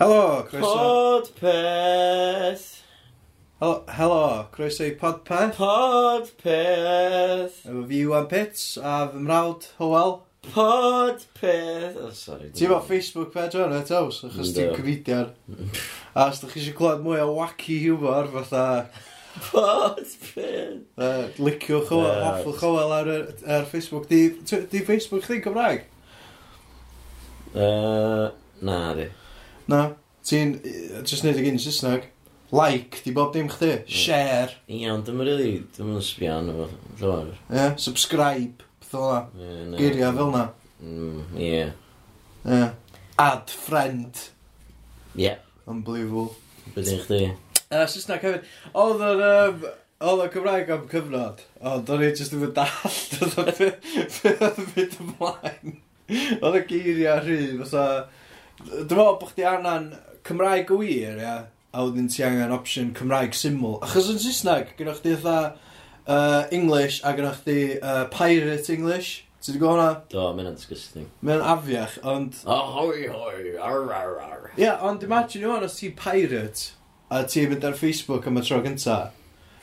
Helo, croeso... Podpeth! Helo, helo, croeso i Podpeth. Podpeth! Efo fi Iwan Pits a fy mrawd Howell. Podpeth! Oh, sorry. Ti'n fawr Facebook page o'n et aws, achos ti'n comedian. a os ydych chi eisiau clywed mwy o wacky humor, fatha... Podpeth! Uh, liciwch Howell, yeah. hoffwch Howell ar, ar Facebook. Di, di Facebook chdi'n Cymraeg? Uh, na, di. Na. Ti'n yy, jyst neud y gyn Saesneg. Like, di bob dim chdi. Hmm. Share. Iawn, dwi'n rili, dim yn sbio arno fo. Llywar. yeah, subscribe. Beth o la. Ie, na. Geiriau fel na. Mm, Ie. Yeah. Add friend. Ie. Unbelievable. Bydyn chdi. Uh, Saesneg hefyd. Oedd yr... Um, Oedd y Cymraeg am cyfnod, ond o'n i jyst yn yn dall, oedd y byd ymlaen. Oedd y geiriau rhy, fatha Dwi'n meddwl bod chdi angen Cymraeg y wir, ia, a wedyn ti angen opsiwn Cymraeg syml. Achos yn Saesneg, gyda chdi eitha uh, English a gyda chdi uh, Pirate English. Ti wedi gwybod hwnna? Do, mae'n disgusting. Mae'n afiach, ond... Oh, hoi, hoi, ar, ar, ar. Ie, yeah, ond imagine o'n os ti pirate a ti'n mynd ar Facebook am y tro gynta,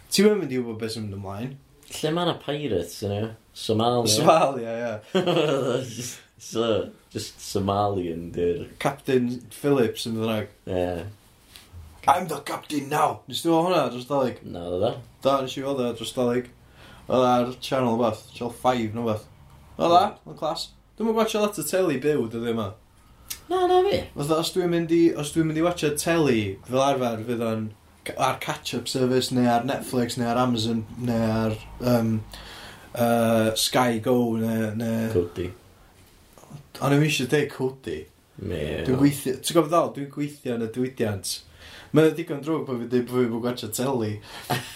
ti'n mynd i wybod beth sy'n mynd ymlaen. Lle mae yna pirates yna? Somalia. Somalia, ie. So, just Somalian, dyr. Captain Phillips yn fydd Yeah. I'm the captain now! Nes ti fod hwnna dros dalig? Na, no, dda. Da, nes i fod e dros dalig. Oedd ar channel beth, channel 5 no beth. Oedd da, hmm. yn clas. Dwi'n mynd watcha lot o teli byw, dydw yma. Na, na fi. Oedd os dwi'n mynd i, os dwi'n mynd i watcha teli, fel arfer fydd o'n ar catch-up service, neu ar Netflix, neu ar Amazon, neu ar um, uh, Sky Go, neu... neu... Cody. O'n i'm eisiau dweud codi. Me. Dwi'n gweithio, ti'n gofod ddol, dwi'n gweithio yn y diwydiant. Mae'n digon drwg bod fi'n dweud bod fi'n gwachio teli.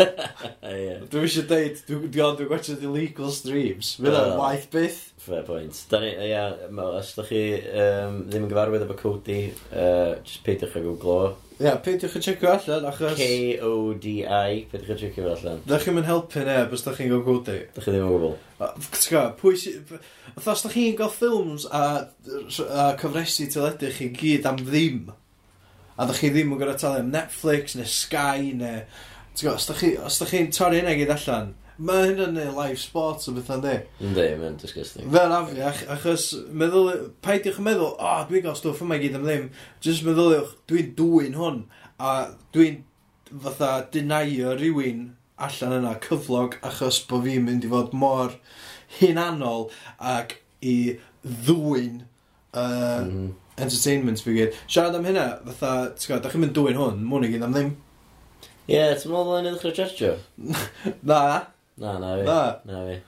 Dwi'n eisiau deud, dwi'n dwi gwacha illegal streams. Mae'n uh, waith byth. Fair point. Da ni, ia, os da chi um, ddim yn gyfarwydd efo Cody, uh, just peidiwch a googlo. Ie, yeah, peidiwch yn checio allan, achos... K-O-D-I, peidiwch a checio allan. Da chi'n mynd helpu neb os da chi'n gwybod codi. Da chi ddim yn gwybod. Ti'n gwybod, pwy sydd... Os da chi'n gael ffilms a, a cyfresu teledu chi gyd am ddim, a da chi ddim yn gorau talu am Netflix neu Sky neu... Ti'n gwybod, os da chi'n chi torri hynna gyd allan, mae hynna'n neud live sports o beth yndi. Ynddi, mae'n disgusting. Fe'n afiach, achos meddwl, paidiwch yn meddwl, o, oh, dwi'n gael stwff yma gyd am ddim, jyst meddyliwch, dwi'n dwy'n hwn, a dwi'n fatha denyo rhywun allan yna cyflog achos bod fi'n mynd i fod mor hunanol ac i ddwy'n uh, mm. entertainment fi gyd. Siarad am hynna, fatha, ti'n gwybod, da chi'n mynd dwy'n hwn, mwyn i gyd am ddim. Ie, yeah, ti'n meddwl yn edrych o chargio? na. Na, na fi. Na. Na fi.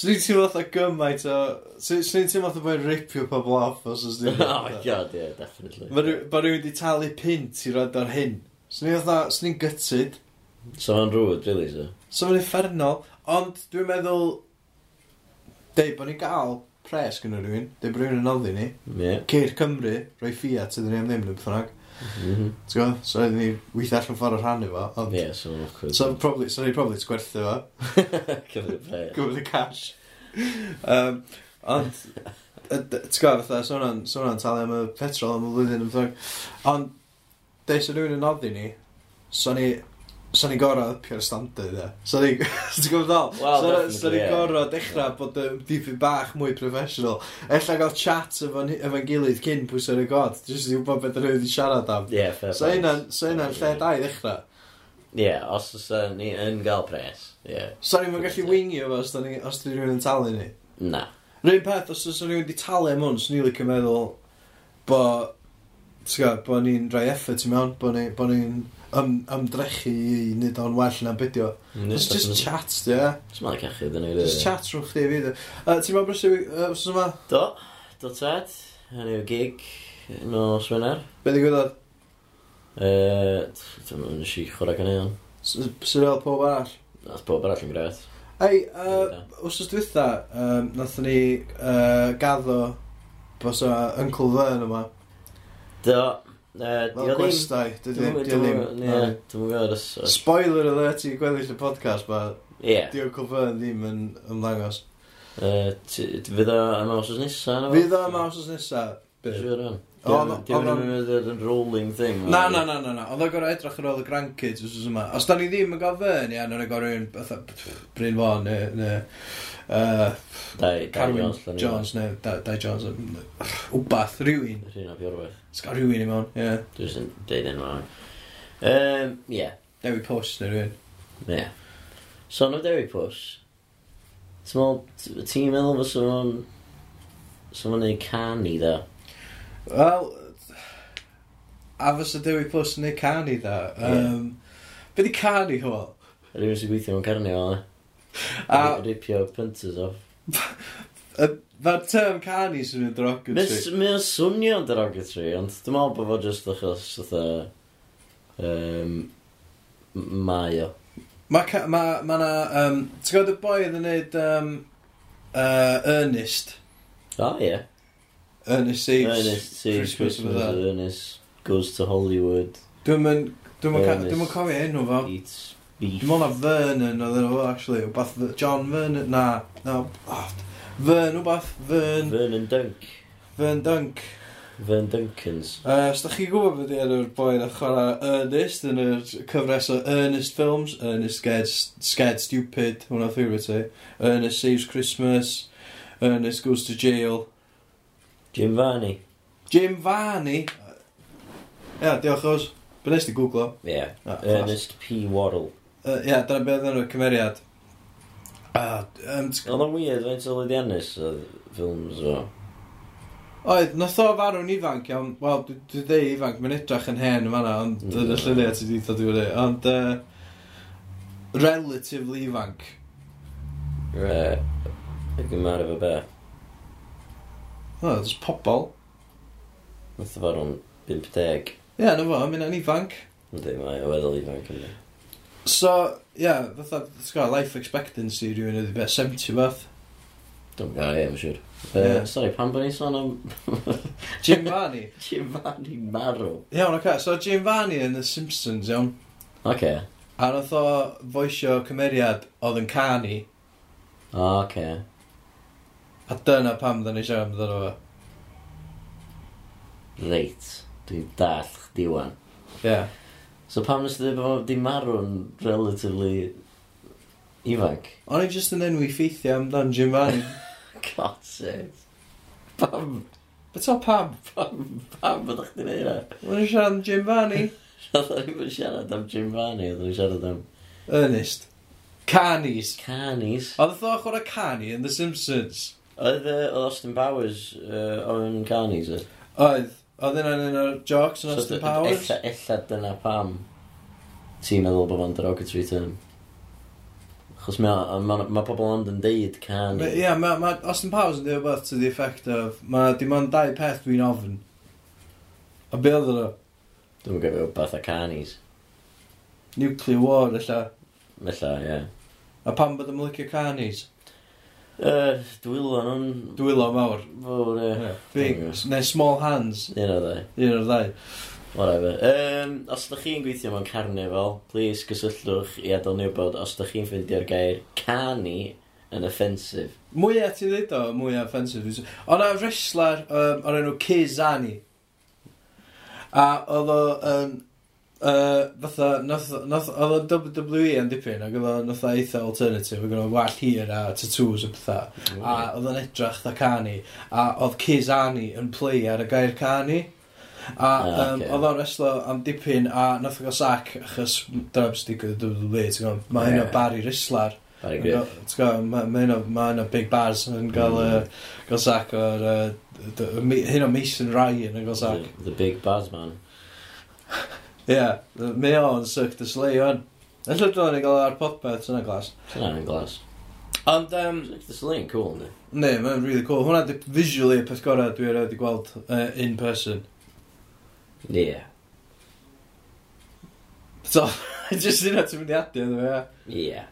Swn i'n teimlo fatha gymaint o... Swn i'n teimlo fatha bod ripio pobl off os oes ddim... oh my god, yeah, definitely. Mae rhywun wedi talu pint i rhaid ar hyn. Swn i'n fatha, swn i'n gytid. So mae'n rwyd, really, so. So mae'n effernol, ond dwi'n meddwl... Dei, bod ni'n gael pres gyda rhywun, dei bod rhywun yn noddi ni, yeah. ceir Cymru, rhoi Fiat, ydyn ni am ddim yn bythynag. Mm -hmm. T'w gwybod? So oedden ni weithio allan ffordd o'r rhannu fo, ond... Ie, yeah, so mae'n awkward. So probably, so ni'n probably gwerthu fo. Cyfle pres. Cyfle cash. um, ond, t'w gwybod, fatha, so hwnna'n talu am y petrol am y flwyddyn yn bythynag. Ond, deud so rhywun yn noddi ni, so ni So ni'n gorau upio'r standard, ie. So ni'n... Ti'n gwybod ddol? Well, definitely, Sa'n ni'n gorau dechrau bod yn dipyn bach mwy professional. Ella gael chat efo'n efo gilydd cyn pwysau'r y god. Jyst i wybod beth rhywun i siarad am. Ie, yeah, fair so point. so hynna'n lle da i ddechrau. Ie, yeah, os uh, ni yn gael pres. Yeah. So ni'n gallu wingio fo os ni, os dyn rhywun yn talu ni. Na. Rwy'n peth, os oes rhywun wedi talu am hwn, swn i'n licio meddwl bo... Ti'n gwybod, bo ni'n rhai effort i mewn, bo ni'n... Bo ni ym, ymdrechu i nid o'n well mm, na bydio. It's just chat, di e. Ti'n ma'n cachu, dyn nhw. Just chat rhwng chdi fi, di. Ti'n ma'n brysio wrth yma? Do, do tad. Hynny yw gig no Swener. Be di gwybod? Dwi'n mynd i chwarae gan eon. Sy'n fel pob arall? Nath pob arall yn gret. Ei, wrth oes dwytha, um, nathon ni uh, gaddo bos o Uncle Vern yma. Do. Fel gwestai, dydy ddim... Dwi'n gwybod os... Spoiler alert i gweddill y podcast, ma. Ie. Diolch Cwfern ddim yn ymddangos. Fydd o am awsos nesa? Fydd o am awsos nesa. Siwr o'n. Dwi'n mynd yn rolling thing. Na, na, na, na, na. Oedd o gorau edrych ar ôl y grandkids os yma. Os da ni ddim yn gael fern, ia, nhw'n gorau un, Bryn Fon, neu... Uh, dau, Carwyn Jones, neu Dai Jones, wbath, rhywun. Rhywun o biorwaith. Sgar rhywun i mewn, ie. Dwi'n sy'n deud enw o'n. Um, yeah. Dewi Pws, neu rhywun. Ie. Yeah. Son o Dewi Pws, ti'n meddwl fysa fo'n... Fysa fo'n neud can i dda? Wel, a fysa Dewi Pws yn neud can i dda. Um. Be di can i hwyl? Rhywun sy'n gweithio mewn carni o, ne? A... Ripio punters off. Mae'r term canu sy'n mynd derogatory. Mae o'n swnio'n derogatory, ond dwi'n meddwl bod fo jyst achos fatha... Um, mae o. Mae ma, ma na... Um, T'w gwybod y boi oedd yn neud um, uh, Ernest? O, oh, ie. Yeah. Ernest Saves Ernest Saves Christmas, Christmas Ernest Goes to Hollywood. Dwi'n mynd... Dwi'n mynd cofio enw fo. Eats Beef. Dwi'n meddwl na Vernon oedd yno fo, actually. Wbath John Vernon, na. na oh, Vern, wbath. Vern. Vernon Dunk. Vern Dunk. Vern Duncans. Uh, e, os da chi gwybod beth ydy'r boi na chwarae Ernest yn y cyfres o Ernest Films, Ernest Scared, Scared Stupid, hwnna thwyr beth i. Ernest Saves Christmas, Ernest Goes to Jail. Jim Varney. Jim Varney? Ia, yeah, diolch os. Be nes ti googlo? Ie. Yeah. Ah, Ernest P. Waddle. Uh, yeah, dyna beth oedd enw'r cymeriad. Uh, um, Oedd o'n weird faint o Lydiannus oedd ffilms o. Oedd, nath o farw'n ifanc iawn, wel, dwi dwi dweud ifanc, mae'n edrych yn hen yma na, ond mm. dyna lluniau ti di dod i fyny, ond uh, relatively ifanc. Re, ac yn marw fo be? O, dys pobol. Nath o farw'n 50. Ie, yeah, na fo, mae'n ifanc. Ynddi, mae'n weddol ifanc yn So, ie, yeah, fatha, ti'n gwybod, life expectancy rhywun ydi beth, 70 beth. Dwi'n gael, ie, mae'n siŵr. Ie. Sorry, pan bod ni'n sôn am... Jim Varney. Jim Varney Marw. Iawn, oce, so Jim Varney yn The Simpsons, iawn. Oce. A nath o foesio cymeriad oedd yn canu. O, oce. A dyna pam dda ni siarad amdano fo. Reit, dwi'n dall chdi wan. Ie. Yeah. So pam nes ti bod di marw'n relatively ifanc? O'n i just yn enwi ffeithio amdan Jim Van. God sake. Pam? Bet o pam? Pam? Pam bod o'ch di neud na? O'n i siarad am Jim Fanny. Roedd o'n i'n siarad am Jim Fanny, oedd o'n i'n siarad am... Ernest. Canis. Canis. Oedd y ddoch o'r cani yn The Simpsons. Oedd uh, Austin Powers uh, o'n canis, oedd? Oedd. Oedd yna'n un o'r jocs yn Austin Powers? Ella, ella dyna pam ti'n meddwl bod fo'n derogatory term. Chos mae ma, ma pobl ond yn deud can. Ie, yeah, mae ma Austin Powers yn dweud beth to the effect of, mae dim ond dau peth dwi'n ofyn. A be oedd yno? Dwi'n gyfio beth a canis. Nuclear war, illa. Illa, ie. Yeah. A pam bod ymlycio canis? Yy, dwylo nhw'n... Dwylo mawr. Fawr, ie. Big, neu small hands. Un o'r ddau. Un o'r ddau. Whatever. Um, os ydych chi'n gweithio mewn carnifal, please gysylltwch i adael ni wybod os ydych chi'n ffeindio'r gair canu yn offensif. Mwyaf ti ddweud o, mwyaf offensif. Ond a wrestler um, o'r enw Kizani. A oedd o um, Uh, fatha, nath, nath, oedd o'n WWE yn dipyn, ac oedd o'n fatha eitha alternative, ac oedd o'n wall hir a tattoos a pethau. Mm. A oedd o'n edrach dda cani, a oedd Kiz Ani yn play ar y gair cani. A um, oedd o'n reslo am dipyn, a nath o'n gael sac, achos dyna beth sy'n digwydd y WWE, ti'n gwybod, mae hyn o Barry Rislar. Barry Griff. Mae hyn o Big bars yn gael, uh, gael sac o'r, uh, hyn o Mason Ryan yn gael sac. The, the Big Baz man. Ie, mae o'n Cirque du Soleil o'n. Yn llydw o'n i gael ar popeth, sy'n glas. Sy'n glas. Ond, um, Cirque du Soleil cool, ni. Ne, mae'n really cool. Hwna di visually y peth gorau dwi wedi gweld uh, in person. Ie. Yeah. So, just un o ti'n mynd i adio, dwi e? Ie.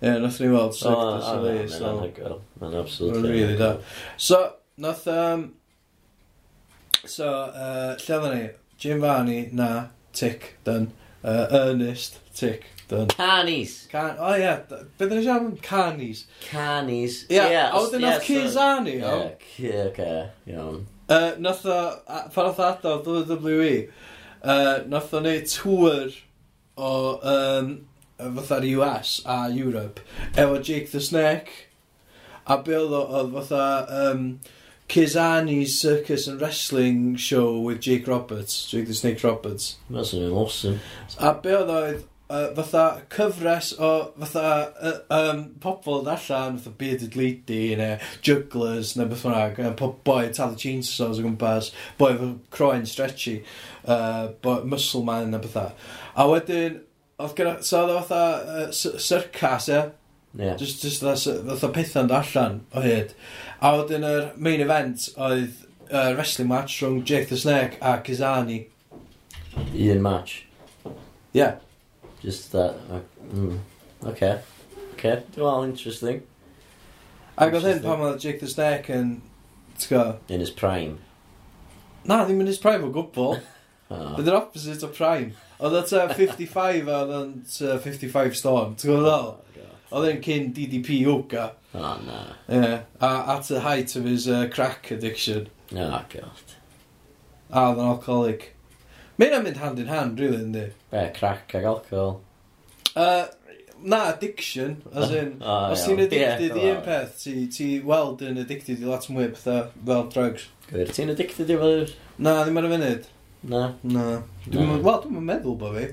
Ie, nath ni weld Cirque du Soleil. Mae'n anhygoel. Mae'n absolutely. Mae'n really da. So, nath, um, so, uh, lle ni? Jim Varney, na tick, done. Uh, Ernest, tick, done. Canis. Can, oh, ie, yeah. beth yna siarad am canis? Canis. Ie, yeah, a wedyn oedd Cizani, o? Ie, oce, iawn. Uh, nath o, pan oedd ado WWE, uh, nath o neud tŵr o um, fatha'r US a Europe efo Jake the Snake a Bill oedd fatha um, Kizani's Circus and Wrestling Show with Jake Roberts, Jake the Snake Roberts. Mae'n swnio'n awesome. A be oedd oedd uh, fatha cyfres o fatha uh, um, pobl allan, fatha bearded lady neu jugglers neu beth fyna, pob boi talu chainsaws o gwmpas, boi fy croen stretchy, uh, boi, muscle man neu bethau. A wedyn, oedd gyda, so oedd fatha uh, circus ie, yeah? Yeah. Just, just fatha pethau'n dod allan o hyd. A wedyn yr main event oedd uh, wrestling match rhwng Jake the Snake a Kizani. Un match. Yeah. Just that. Uh, mm. Okay. Okay. Well, interesting. Ac oedd hyn pan oedd Jake the Snake yn... In his prime. Na, ddim yn his prime o gwbl. oh. Bydd yr opposite o prime. Oedd at 55 a oedd o'n 55 stone. Ti'n gwybod ddol? Oedd e'n cyn DDP yoga. O, oh, na. Yeah. A at the height of his uh, crack addiction. Oh, god. A oedd yn alcoholic. Mae'n yna'n mynd hand in hand, really, yndi. Be, crack ag alcohol? Uh, na, addiction. As in, oh, os ti'n addicted i un peth, ti, ti weld yn addicted i lot mwy pethau fel drugs. Gwyr, ti'n addicted i fel... Na, ddim ar y funud. Na. Na. Wel, dwi'n meddwl bo fi.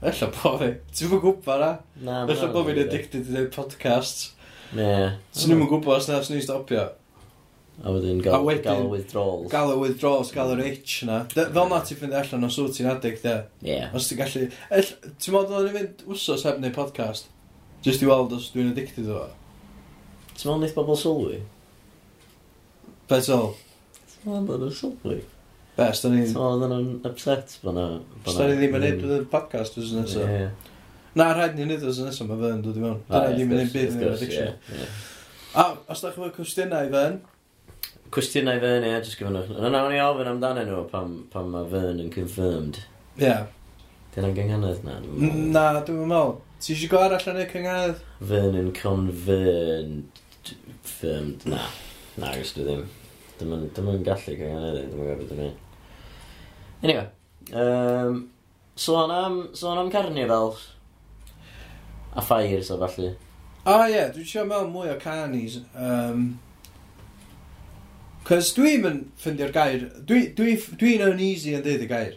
Ella bo fi. Ti'n fawr gwybod na? Na, Ella bo fi'n addicted i dweud podcasts. Ne. Ti'n ddim yn gwybod os na, os ni'n stopio. A wedyn gael, wedyn, gael withdrawals. Gael y withdrawals, gael yr itch na. De, fel na ti'n ffynd allan os wyt ti'n addict, ie. Yeah. Os ti'n gallu... Ti'n modd o'n i fynd wsos heb neu podcast? Just i weld os dwi'n addicted o. Ti'n modd wneud bobl sylwi? Beth Betel. Ti'n modd o'n sylwi? Be, stan ni... So, oedden nhw'n upset bod na... Stan ni ddim yn neud hmm. y podcast wrth nesaf. Na, rhaid ni'n neud wrth nesaf, mae fe yn dod i mewn. Ah, Dyna ddim yn neud byd yn addiction. A, os da chi'n fawr cwestiynau i fe yn? Cwestiynau i fe yn, ie, jyst gyfnwch. Yna nawn ni ofyn amdanyn nhw pam, pam mae fe yn confirmed. Ie. Yeah. Dyna'n gynghanedd na, dwi'n meddwl. Na, dwi'n meddwl. Ti eisiau gwybod allan y cynghanedd? Fyn yn confirmed... Na. Na, gwrs dwi ddim. Dyma'n gallu cynghanedd, dwi'n gwybod beth dwi'n. Anyway. Um, sôn am, sôn am carnivals. A ffair, so falle. O oh, ie, yeah, dwi'n siarad mewn mwy o carnies. Um, Cos dwi'n mynd ffindio'r gair, dwi'n dwi, dwi, uneasy yn dweud y gair.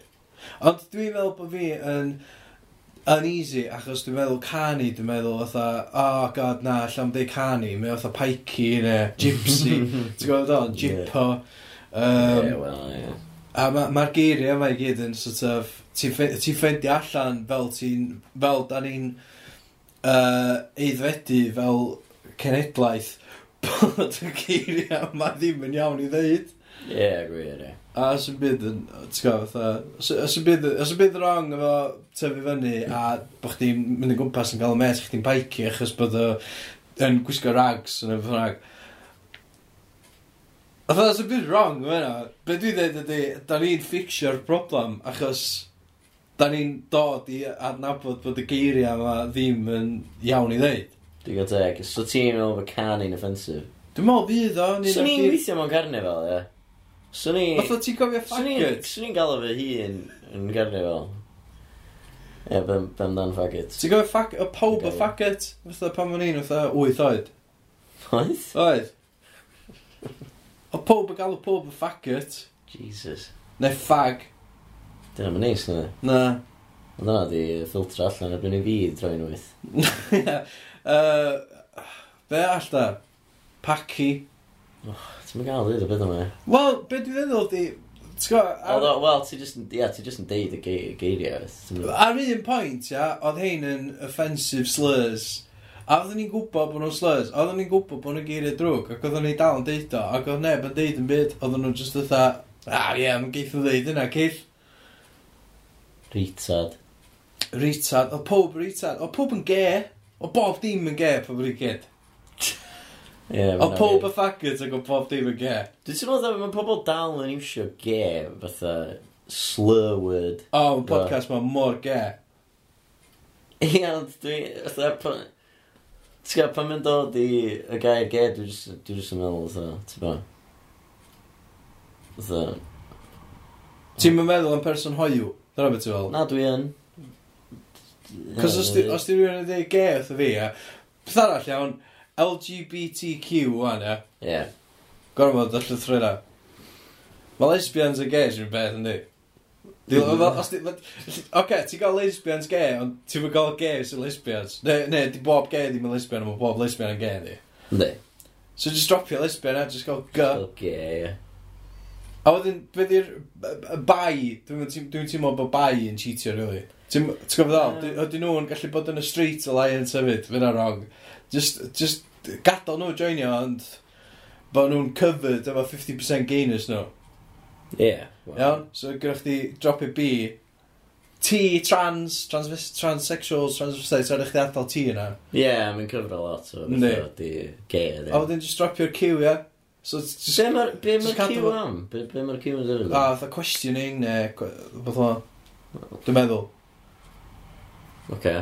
Ond dwi'n meddwl bod fi yn uneasy achos dwi'n meddwl cani, dwi'n meddwl fatha, oh god na, allan dweud cani, mae fatha pikey neu gypsy, ti'n gwybod o'n, gypo. Um, yeah, well, yeah. A mae'r ma geiriau yma i gyd yn sort of, ti'n ti ffendi allan fel ti'n, fel da ni'n uh, eiddfedu fel cenedlaeth bod y geiriau yma ddim yn iawn i ddeud. Ie, yeah, gwir, ie. A os yn byd yn, ti'n gwybod, os yn byd, os yn byd wrong efo tyfu fyny a bod chdi'n mynd yn gwmpas yn cael y mes, chdi'n baici achos bod yn gwisgo rags yn y ffrag. Fatha, sy'n byd wrong yma yna. Be dwi'n dweud ydy, da ni'n ffixio'r broblem, achos da ni'n dod i adnabod bod y geiriau yma ddim yn iawn i ddeud. Dwi'n gael teg. So ti'n meddwl bod cani'n offensif? Dwi'n meddwl fydd o. Swn i'n gweithio mewn carnifal, ie. Swn i... Fatha ti'n cofio faggot? Swn i'n galw fy hun yn carnifal. Ie, yeah, ben dan faggot. Ti'n cofio fag... y pob y faggot? Fatha pan ma'n un, fatha 8 oed. Oedd? Oedd. O pob yn galw pob y faggot. Jesus. Neu fag. Dyna mae'n neis, na. Na. Ond dyna di ffiltr allan erbyn i fi droi'n wyth. uh, be all da? Paci. Oh, ti'n mynd gael dweud o beth yma? E. Wel, beth dwi'n meddwl di... Although, Wel, ti just, yeah, ti just yn deud y geiriau. Ar un pwynt, ia, oedd hein yn offensive slurs A oedden ni'n gwybod bod nhw'n slurs, a oedden ni'n gwybod bod nhw'n geiriau drwg, ac oedden ni dal yn deud o, ac oedd neb yn deud yn byd, oedden nhw'n just ytha, ah ie, yeah, mae'n geith o ddeud yna, cyll. Ritad. Ritad, oedd pob ritad, oedd pob yn ge, oedd bob dim yn ge, pob yn gyd. Yeah, oedd pob y ffagyt ac oedd bob dim yn ge. Dwi'n teimlo dda, mae pobl dal yn iwsio ge, fatha slur word. O, oh, podcast mae mor ge. Ie, ond dwi, fatha, Ti'n gwybod, pan mae'n dod i y gair ge, dwi'n just, dwi just yn meddwl, fatha, ti'n bo? Fatha... Ti'n mynd meddwl am person hoiw? Dyna beth ti'n fel? Na, dwi yn. Cos os di rhywun yn dweud ge, wrth fi, ia. Beth arall iawn, LGBTQ, wan, ia. Ie. Gormod, y thrwyna. Mae lesbians a gays yn beth, yndi? Oce, ti'n gael lesbians gay, ond ti'n fwy gael gay sy'n lesbians. Ne, ne, di bob gay ddim yn lesbian, ond bob lesbian yn gay di. Ne. So just dropio lesbian a just gael gy. Gay, ie. A wedyn, be di'r bai, dwi'n teimlo bod bai yn cheatio, really. Ti'n gwybod ddol? Ydyn nhw'n gallu bod yn y street alliance hefyd, fyna wrong. Just, just gadael nhw joinio, ond bod nhw'n covered efo 50% gainers nhw. Ie. Yeah. Iawn? So, gyda chdi drop it B, T, trans, trans, transsexuals, transvestites, so ydych chi adael T yna. Ie, yeah, mae'n cyfro lot o bethau di gay. A wedyn just dropio'r Q, ie. So, just, be mae'r be ma Q am? Be, be mae'r Q yn dweud? A, fatha questioning, neu, beth o, dwi'n meddwl. Oce.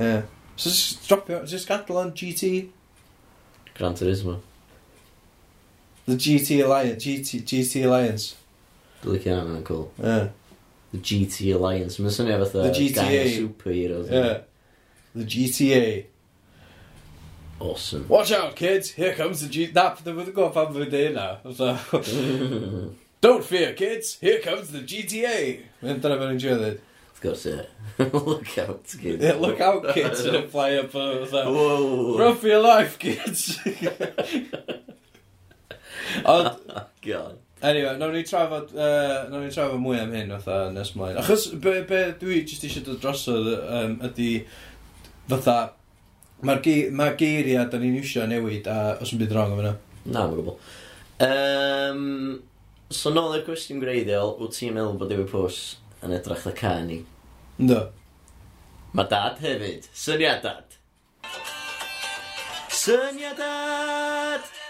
Ie. So, just dropio, just gadael yn GT. Gran Turismo. The GT Alliance, GT, GT Alliance. Dwi'n licio hwnna'n cool. Yeah. The GT Alliance. Mae'n swnio fatha... The GTA. gang of superheroes. Yeah. The GTA. Awesome. Watch out, kids. Here comes the G... Na, dwi'n mynd gwybod pan fydde yna. Fatha, Don't fear, kids. Here comes the GTA. Mynd dyna fe'n enjoy ddweud. Of course, yeah. Look out, kids. Yeah, look out, kids. Yn y fly up. uh, Fatha, Whoa. Run for your life, kids. Ond, God. Anyway, nawn ni trafod, uh, nawn ni trafod mwy am hyn fatha nes mlaen. Achos be, be dwi jyst eisiau dod drosodd um, ydy fatha, mae'r ge ma geiriau da ni'n iwsio newid a os yn byd rong am yna. Na, mae'n gwbl. Um, so nôl i'r cwestiwn greiddiol, wyt ti'n meddwl bod Dewi Pws yn edrych y ca ni? Ynddo. Mae dad hefyd. Syniad dad. Syniad dad!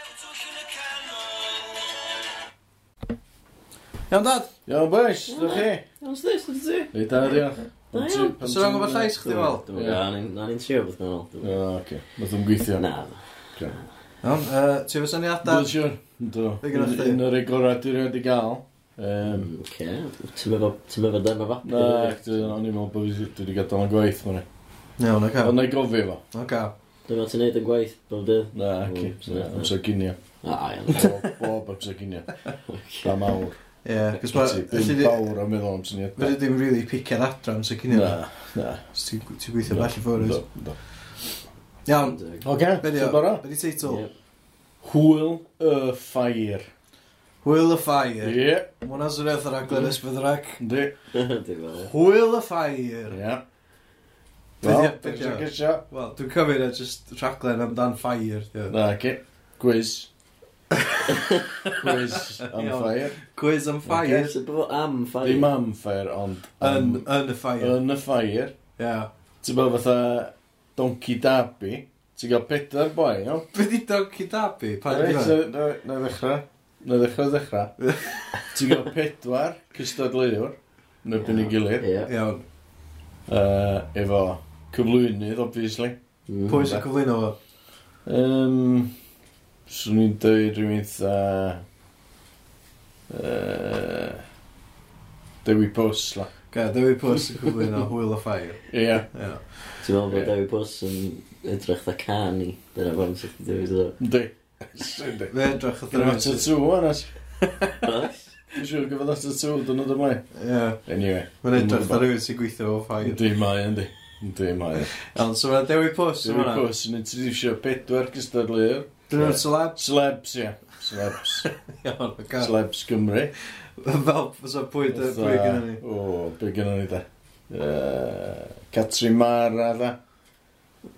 Iawn dad? Iawn boys, dwi'n chi? Iawn sdys, dwi'n ti? Ei da, diolch. Da iawn. Os yw'n gwybod llais chdi fel? Ia, na ni'n trio beth gwnnw. O, oce. Nath o'n gweithio. Na. Iawn, ti fes syniadau? Dwi'n siwr. Do. Un o'r egorau dwi'n rhaid i gael. Um, mm, Oce, ti'n meddwl dyma fa? Na, dwi'n o'n i'n meddwl bod fi wedi gadael yn gwaith mwyn. Iawn, oce. Ond na'i gofio fo. Oce. Dyma ti'n neud yn gwaith bob dydd? Na, oce. Amser ginio. A, ah, iawn. Bob amser ginio. Da mawr. Ie, cos ma... Ti'n bawr am meddwl am syniad. Fe ddim really picio'r adran sy'n cynnig. Na, na. Ti'n gweithio bell i ffwrdd. Iawn. Oce, ti'n bora? Be di teitl? Hwyl y Ffair. Hwyl y Ffair. Ie. Mwna sy'n rhaid ar aglen ysbyddrac. Di. Hwyl y Ffair. Ie. Wel, dwi'n cymryd e just rhaglen amdan ffair. Na, ci. Gwiz. Quiz on Iawn. fire. Quiz on fire. Yes, bro, am ffair. Ddim am fire, ond... Yn, am- yn y ffair. Yn y fire. Ia. Ti'n bod fatha Donkey Derby. Ti'n gael pedair boi, iawn? Be di Donkey Derby? Pa di Reit, hwnna? Na na ddechrau. Na ddechrau ddechrau. Ti'n gael pedwar cystadleuwr yn erbyn i gilydd. Ie. Iawn. Uh, efo cyflwynydd, obviously. Mm, Pwy sy'n cyflwyno fo? Um, Swn i'n dweud rhywun eitha... Uh, Dewi Pws, la. Ga, Dewi Pws yn cyflwyn o Hwyl o Ffair. Ie. Ti'n meddwl bod Dewi Pws yn edrych dda can i? Dyna fan sy'n chdi dewis o. Di. Fe edrych o ddrwy'n sy'n tŵ, anas. Dwi'n siŵr gyfod at y tŵ, dyn nhw'n dymai. Ie. Anyway. Mae'n edrych dda rhywun sy'n gweithio o Ffair. Di mae, yndi. Di mae. Ond so mae'n Dewi Pws yn hwnna. Dewi Pws yn introducio pedwar cystadleuwr. Dyn nhw'n celebs? Celebs, ie. Celebs. Celebs Cymru. Fel, fysa pwy dy pwy gyda ni? O, pwy gynnu ni da? Catrin Mara da.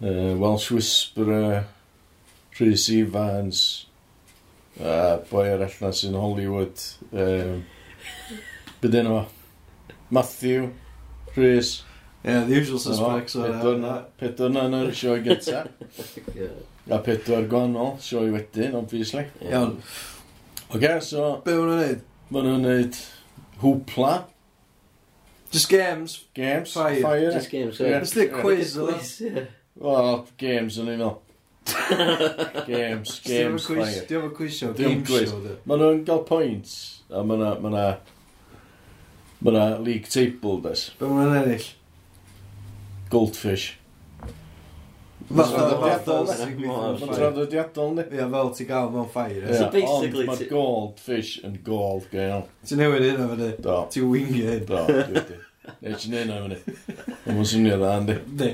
Uh, Welsh Whisperer. Rhys Evans. A boi arall na sy'n Hollywood. Um, Byd enw o? Matthew. Rhys. Yeah, the usual suspects. Pedwna yn yr sioe gyda. a pedwar gonol, sioi wedyn, obviously. Iawn. Oce, so... Be maen nhw'n neud? Maen nhw'n neud hwpla. Just games. Games. Fire. Fire. Just games. Yeah. Just a quiz. Yeah. Wel, games o'n i'n fel. Games, games, fire. Diolch yn quiz show, game show. Maen nhw'n gael points, a maen nhw, maen nhw, maen nhw league table, des. Be maen nhw'n ennill? Goldfish. Traddodiadol. Traddodiadol, ne? Ie, fel ti gael mewn ffair. Ie, ond mae'r goldfish yn gold gael. Ti'n newid hyn o fyny? Do. Ti'n wingio hyn? Do, dwi di. Neu ti'n neud o fyny? Mae'n swnio dda, ynddi? Ne.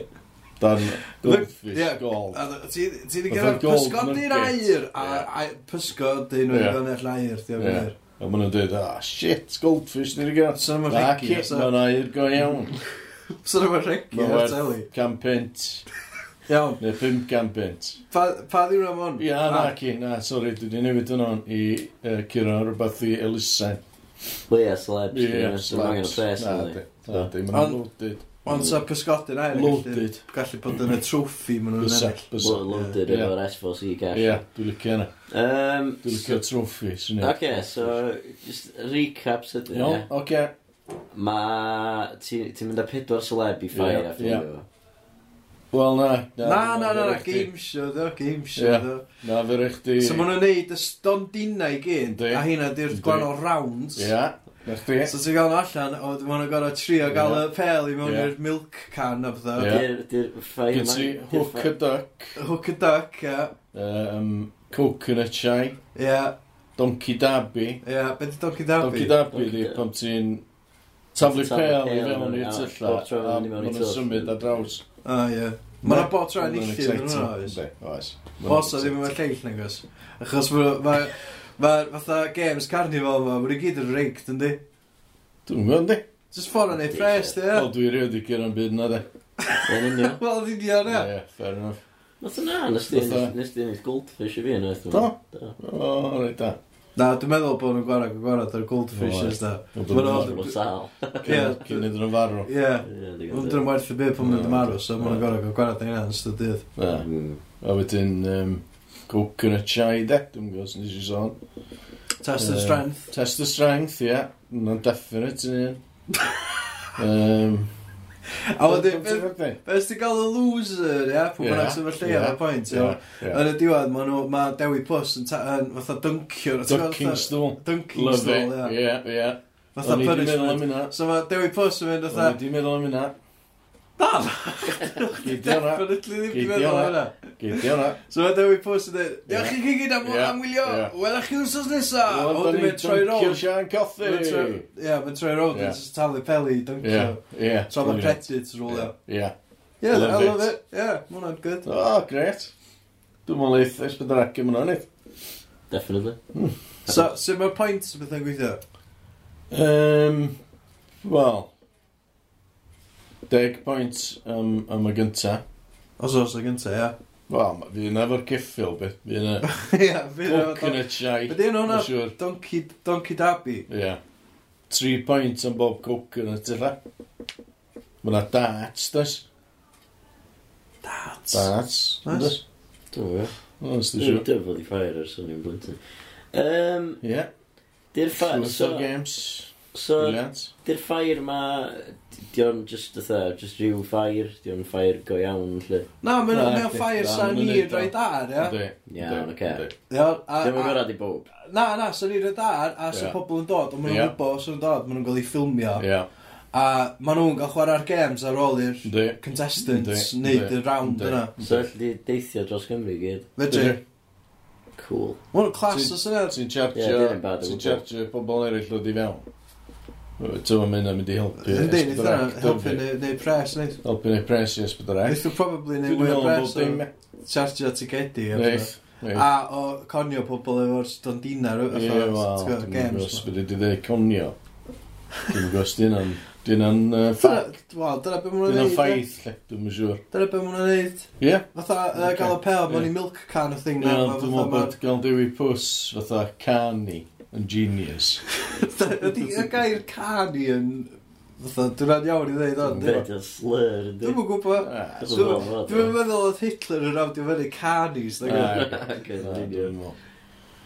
Dan goldfish gold. Ti wedi gael pysgod i'r air, a pysgod i'n wyth yn eich air, ti'n fyr. A maen nhw'n dweud, ah, shit, goldfish ni'n gael. Sa'n ah, ma'n regi. Sa'n ma'n air go iawn. Sa'n ma'n regi ar teli. Campent. Iawn. Neu 500 bint. Pa, pa ddi Ramon? Ia, na, ci, na, sori, dwi wedi newid yn o'n i uh, curo rhywbeth i elusen. Wel, ie, slabs. Ie, slabs. Na, na, dim yn loaded. Ond sa pysgodyn air Loaded Gallu bod yn y trwffi maen nhw'n ennill Bysa Loaded efo'r S4C cash Ie, dwi'n licio yna um, Dwi'n licio trwffi Ok, so just recap sydyn No, ok Mae... Ti'n mynd â pedwar celeb i ffair a ffwrdd Wel, na. Na, na, na, na, game show ddo, game show yeah. ddo. Na, fe rech di... So maen nhw'n neud y stondina i gyd, a hynna di'r gwahanol rounds. Ie, yeah. Nach. So ti'n gael nhw allan, o, maen nhw'n gorau trio gael y pel i mewn i'r milk can of ddo. Di'r ffai yma. Gyd hook a duck. Hook a duck, ie. Um, coconut shy. Ie. Donkey Dabby. Ie, beth di Donkey Dabby? Donkey Dabby di pam ti'n taflu pel i fewn i'r tylla, a maen nhw'n symud ar draws. O, ie. Mae yna bod rhaid nillu yn hwnna, oes? Oes. Os o ddim yn lleill nag oes. Achos mae... Mae fatha games carnival yma, mae'n gyd yn rigged, yndi? Dwi'n gwybod, yndi? Just ffordd yn ei ffres, di, ie? Wel, dwi'n rhywbeth i gyrra'n byd yna, di. Wel, di di o'n e? Ie, fair enough. Nath yna, nes di ennill goldfish i fi yn oedd. Do? Do. O, reit da. Na, dwi'n meddwl bod nhw'n gwarag yn gwarag ar y goldfishes da. Ond dwi'n meddwl sal. Cyn iddyn nhw'n farw. Ie. Mae'n dwi'n werth y byd pan nhw'n marw, so mae'n gwarag yn gwarag yn hynna yn ystod dydd. Hmm. A wedyn, coconut chai de, dwi'n gwybod sy'n eisiau sôn. Test of strength. Test of strength, ie. Yeah. Mae'n definite yn un. um, A wedyn, beth sy'n gael y loser, ia, pwy bynnag sy'n felly ar y pwynt, ia. Yn y diwedd, mae nhw, mae Dewi Plus yn, yn fatha dyncio. Dunking stool. Dunking stool, ia. Ie, ie. Fatha punishment. So mae Dewi Plus yn mynd fatha... O'n i di meddwl am hynna. Na, definitely ddim wedi meddwl hwnna. Gidi hwnna. So mae Dewi Pws yn dweud, diolch chi chi gyd am wylio, welach chi wsos nesa. O, da ni'n duncio Sian Cothi. Ie, mae'n troi rownd, yn talu peli, duncio. So mae'n pretit rwlio. Ie. Ie, I love it. Ie, mae hwnna'n good. O, gret. Dwi'n mwyn leith esbydrac yn hwnna'n eith. Definitely. Hmm. So, sut mae'r pwynt sy'n bethau'n gweithio? Um, Wel, Deg pwynt um, am y gynta. Os oes y gynta, ia. Wel, fi yna efo'r giffil, beth. Fi yna... Ia, fi yna efo'r... Coconut shai. Beth yna hwnna? Donkey, donkey Dabby. Ia. Yeah. Tri pwynt am bob coconut, illa. Mae yna darts, does? Darts? Darts. Nice. Dwi'n fe. Dwi'n siŵr. Dwi'n fod i ffair ar sôn i'n blwyddyn. Um, yeah. Di'r ffair... So, games. So, di'r ffair ma di o'n just ytha, just rhyw ffair, di o'n ffair go iawn, lle. Na, mae'n ffair sa'n ni roed dar, ia? Iawn, oce. Dio'n mynd gorau di bob. Na, na, sa'n ni roi dar, a sa'n pobl yn dod, ond maen nhw'n gwybod os yn dod, maen nhw'n cael ei ffilmio. A maen nhw'n cael chwarae'r games ar ôl i'r contestants wneud y round yna. So, di deithio dros Gymru gyd. Fedri. Cool. Mae'n clas o syniad. Ti'n chargio pobl eraill o di fewn. Ti'n mynd am mynd i helpu Yndi, nid yna, helpu neu pres neith. Helpu neu pres i ysbydorec. Neith nhw probably neu mwy o bres o e- chargio ticedi. tigedi. Neith. A o conio pobl efo'r stond dinar o'r ffordd games. Dwi'n gwybod, dweud conio. Dwi'n gwybod, dwi'n am... Dwi'n am ffact. Wel, dyna beth mwyn o'n ffaith, lle, dwi'n mwyn siwr. Dyna beth mwyn o'n neud. Ie. Fatha gael y pel, mae'n ni milk can o thing. Ie, dwi'n mwyn bod gael dewi pws, fatha cani yn genius. Ydy y gair cani yn... Fytha, dwi'n iawn i ddeud o'n... Bet yn slur, ynddi? Ah, dwi'n gwybod. Dwi'n meddwl oedd Hitler yn awdio fyny canis. Ah,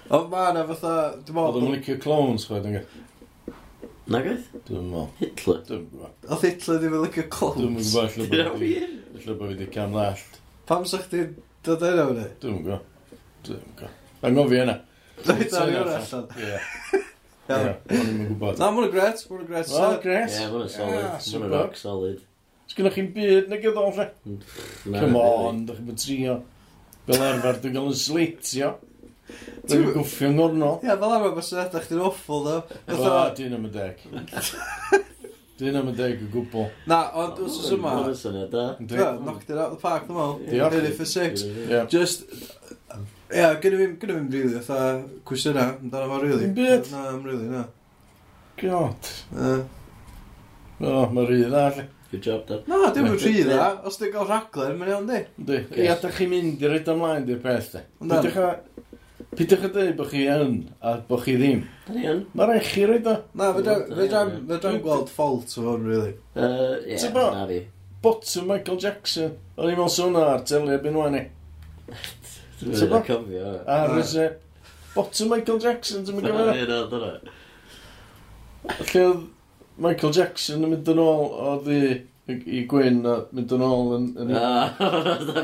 ond ma na fatha... Oedd yn licio clones, chwe, dwi'n gwybod. Na gaeth? Dwi'n meddwl. Hitler? Dwi'n meddwl. Oedd Hitler ddim yn licio clones? Dwi'n meddwl, lle bod fi... Lle bod fi wedi camlellt. Pam sa'ch ti'n dod yna fyny? Dwi'n go. Dwi'n go. Angofio yna. Dwi'n dal i hwnna allan. Ie. Iawn. Ie, gwybod. Na, mwyn y gret, mwyn y gret. Wel, gret. Ie, mwyn y solid. Swyn y rock solid. Sgynnwch chi'n byd mm, na gyda o'n Come on, dych chi'n bod trio. Fel arfer, dwi'n gael yn sleitio. Dwi'n gwffio yn gornol. Ie, fel arfer, mae sy'n edrych chi'n awful, ddo. O, dwi'n am y deg. Dwi'n am y deg o gwbl. Na, ond wrth oes yma... Dwi'n knocked it out of the park, dwi'n meddwl. Diolch. Hynny for six. Just, Ie, yeah, gynnu fi'n gynnu fi'n rili, fatha cwestiynau, amdano fo rili. Dim byd. Na, am rili, na. God. Uh. O, mae rhi dda, alli. Good job, Dad. Na, dim yn rhi dda. Os ti'n gael rhaglen, mae'n iawn, di. Di. Ie, da chi'n mynd i roed ymlaen, di'r peth, di. Pidwch a... Pidwch a dweud bod chi yn, a bod chi ddim. Da ni yn. Mae rhaid chi roed o. Na, fedra'n gweld fault o hwn, rili. Ie, na fi. Bottom Michael Jackson. O'n i'n meddwl sôn ar telu a byn ni. Dwi'n bod cofio. A rys e, bottom Michael Jackson, dwi'n mynd gyfer. Dyna, dyna. Lle oedd Michael Jackson yn mynd yn ôl o ddi i Gwyn a mynd yn ôl yn... yn... Ah,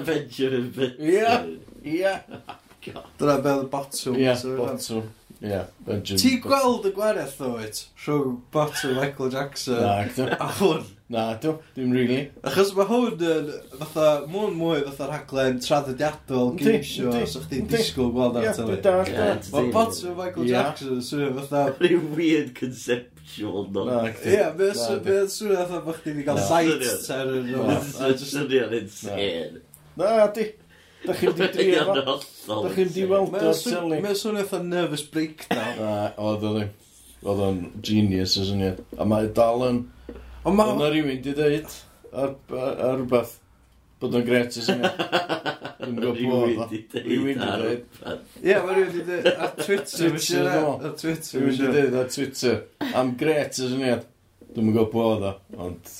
Benjamin Benson. ie. ia. Dyna beth y bottom. Ia, bottom. Ie, Benjamin. Ti gweld y gwariaeth o it? Rhwng bottom Michael Jackson a hwn. Na, dw, dim really. Achos mae hwn yn, fatha, mwyn mwy fatha rhaglen traddodiadol game show, so chdi'n disgwyl gweld ar tele. Mae bots o Michael Jackson yn swnio fatha... Rhyw weird conceptual nonsense. Ie, mae'n swnio fatha bod chdi'n cael sight terror. Mae'n swnio'n insane. Na, di. Da chi'n di drio fo. Da chi'n di weld o'r tele. Mae'n swnio fatha nervous breakdown. Na, oedd o'n... Oedd o'n genius, y syniad. A mae dal yn... Ond mae... ma... Yna rhywun di dweud ar, ar, ar rhywbeth bod o'n gret i sy'n Rwy'n di deud ar rhywbeth. Ie, mae rhywun di dweud ar Twitter. Twitter, e, ar Twitter. Rwy'n di e. dweud ar Twitter. Am gret i syniad. Dwi'n gwybod bod o, ond...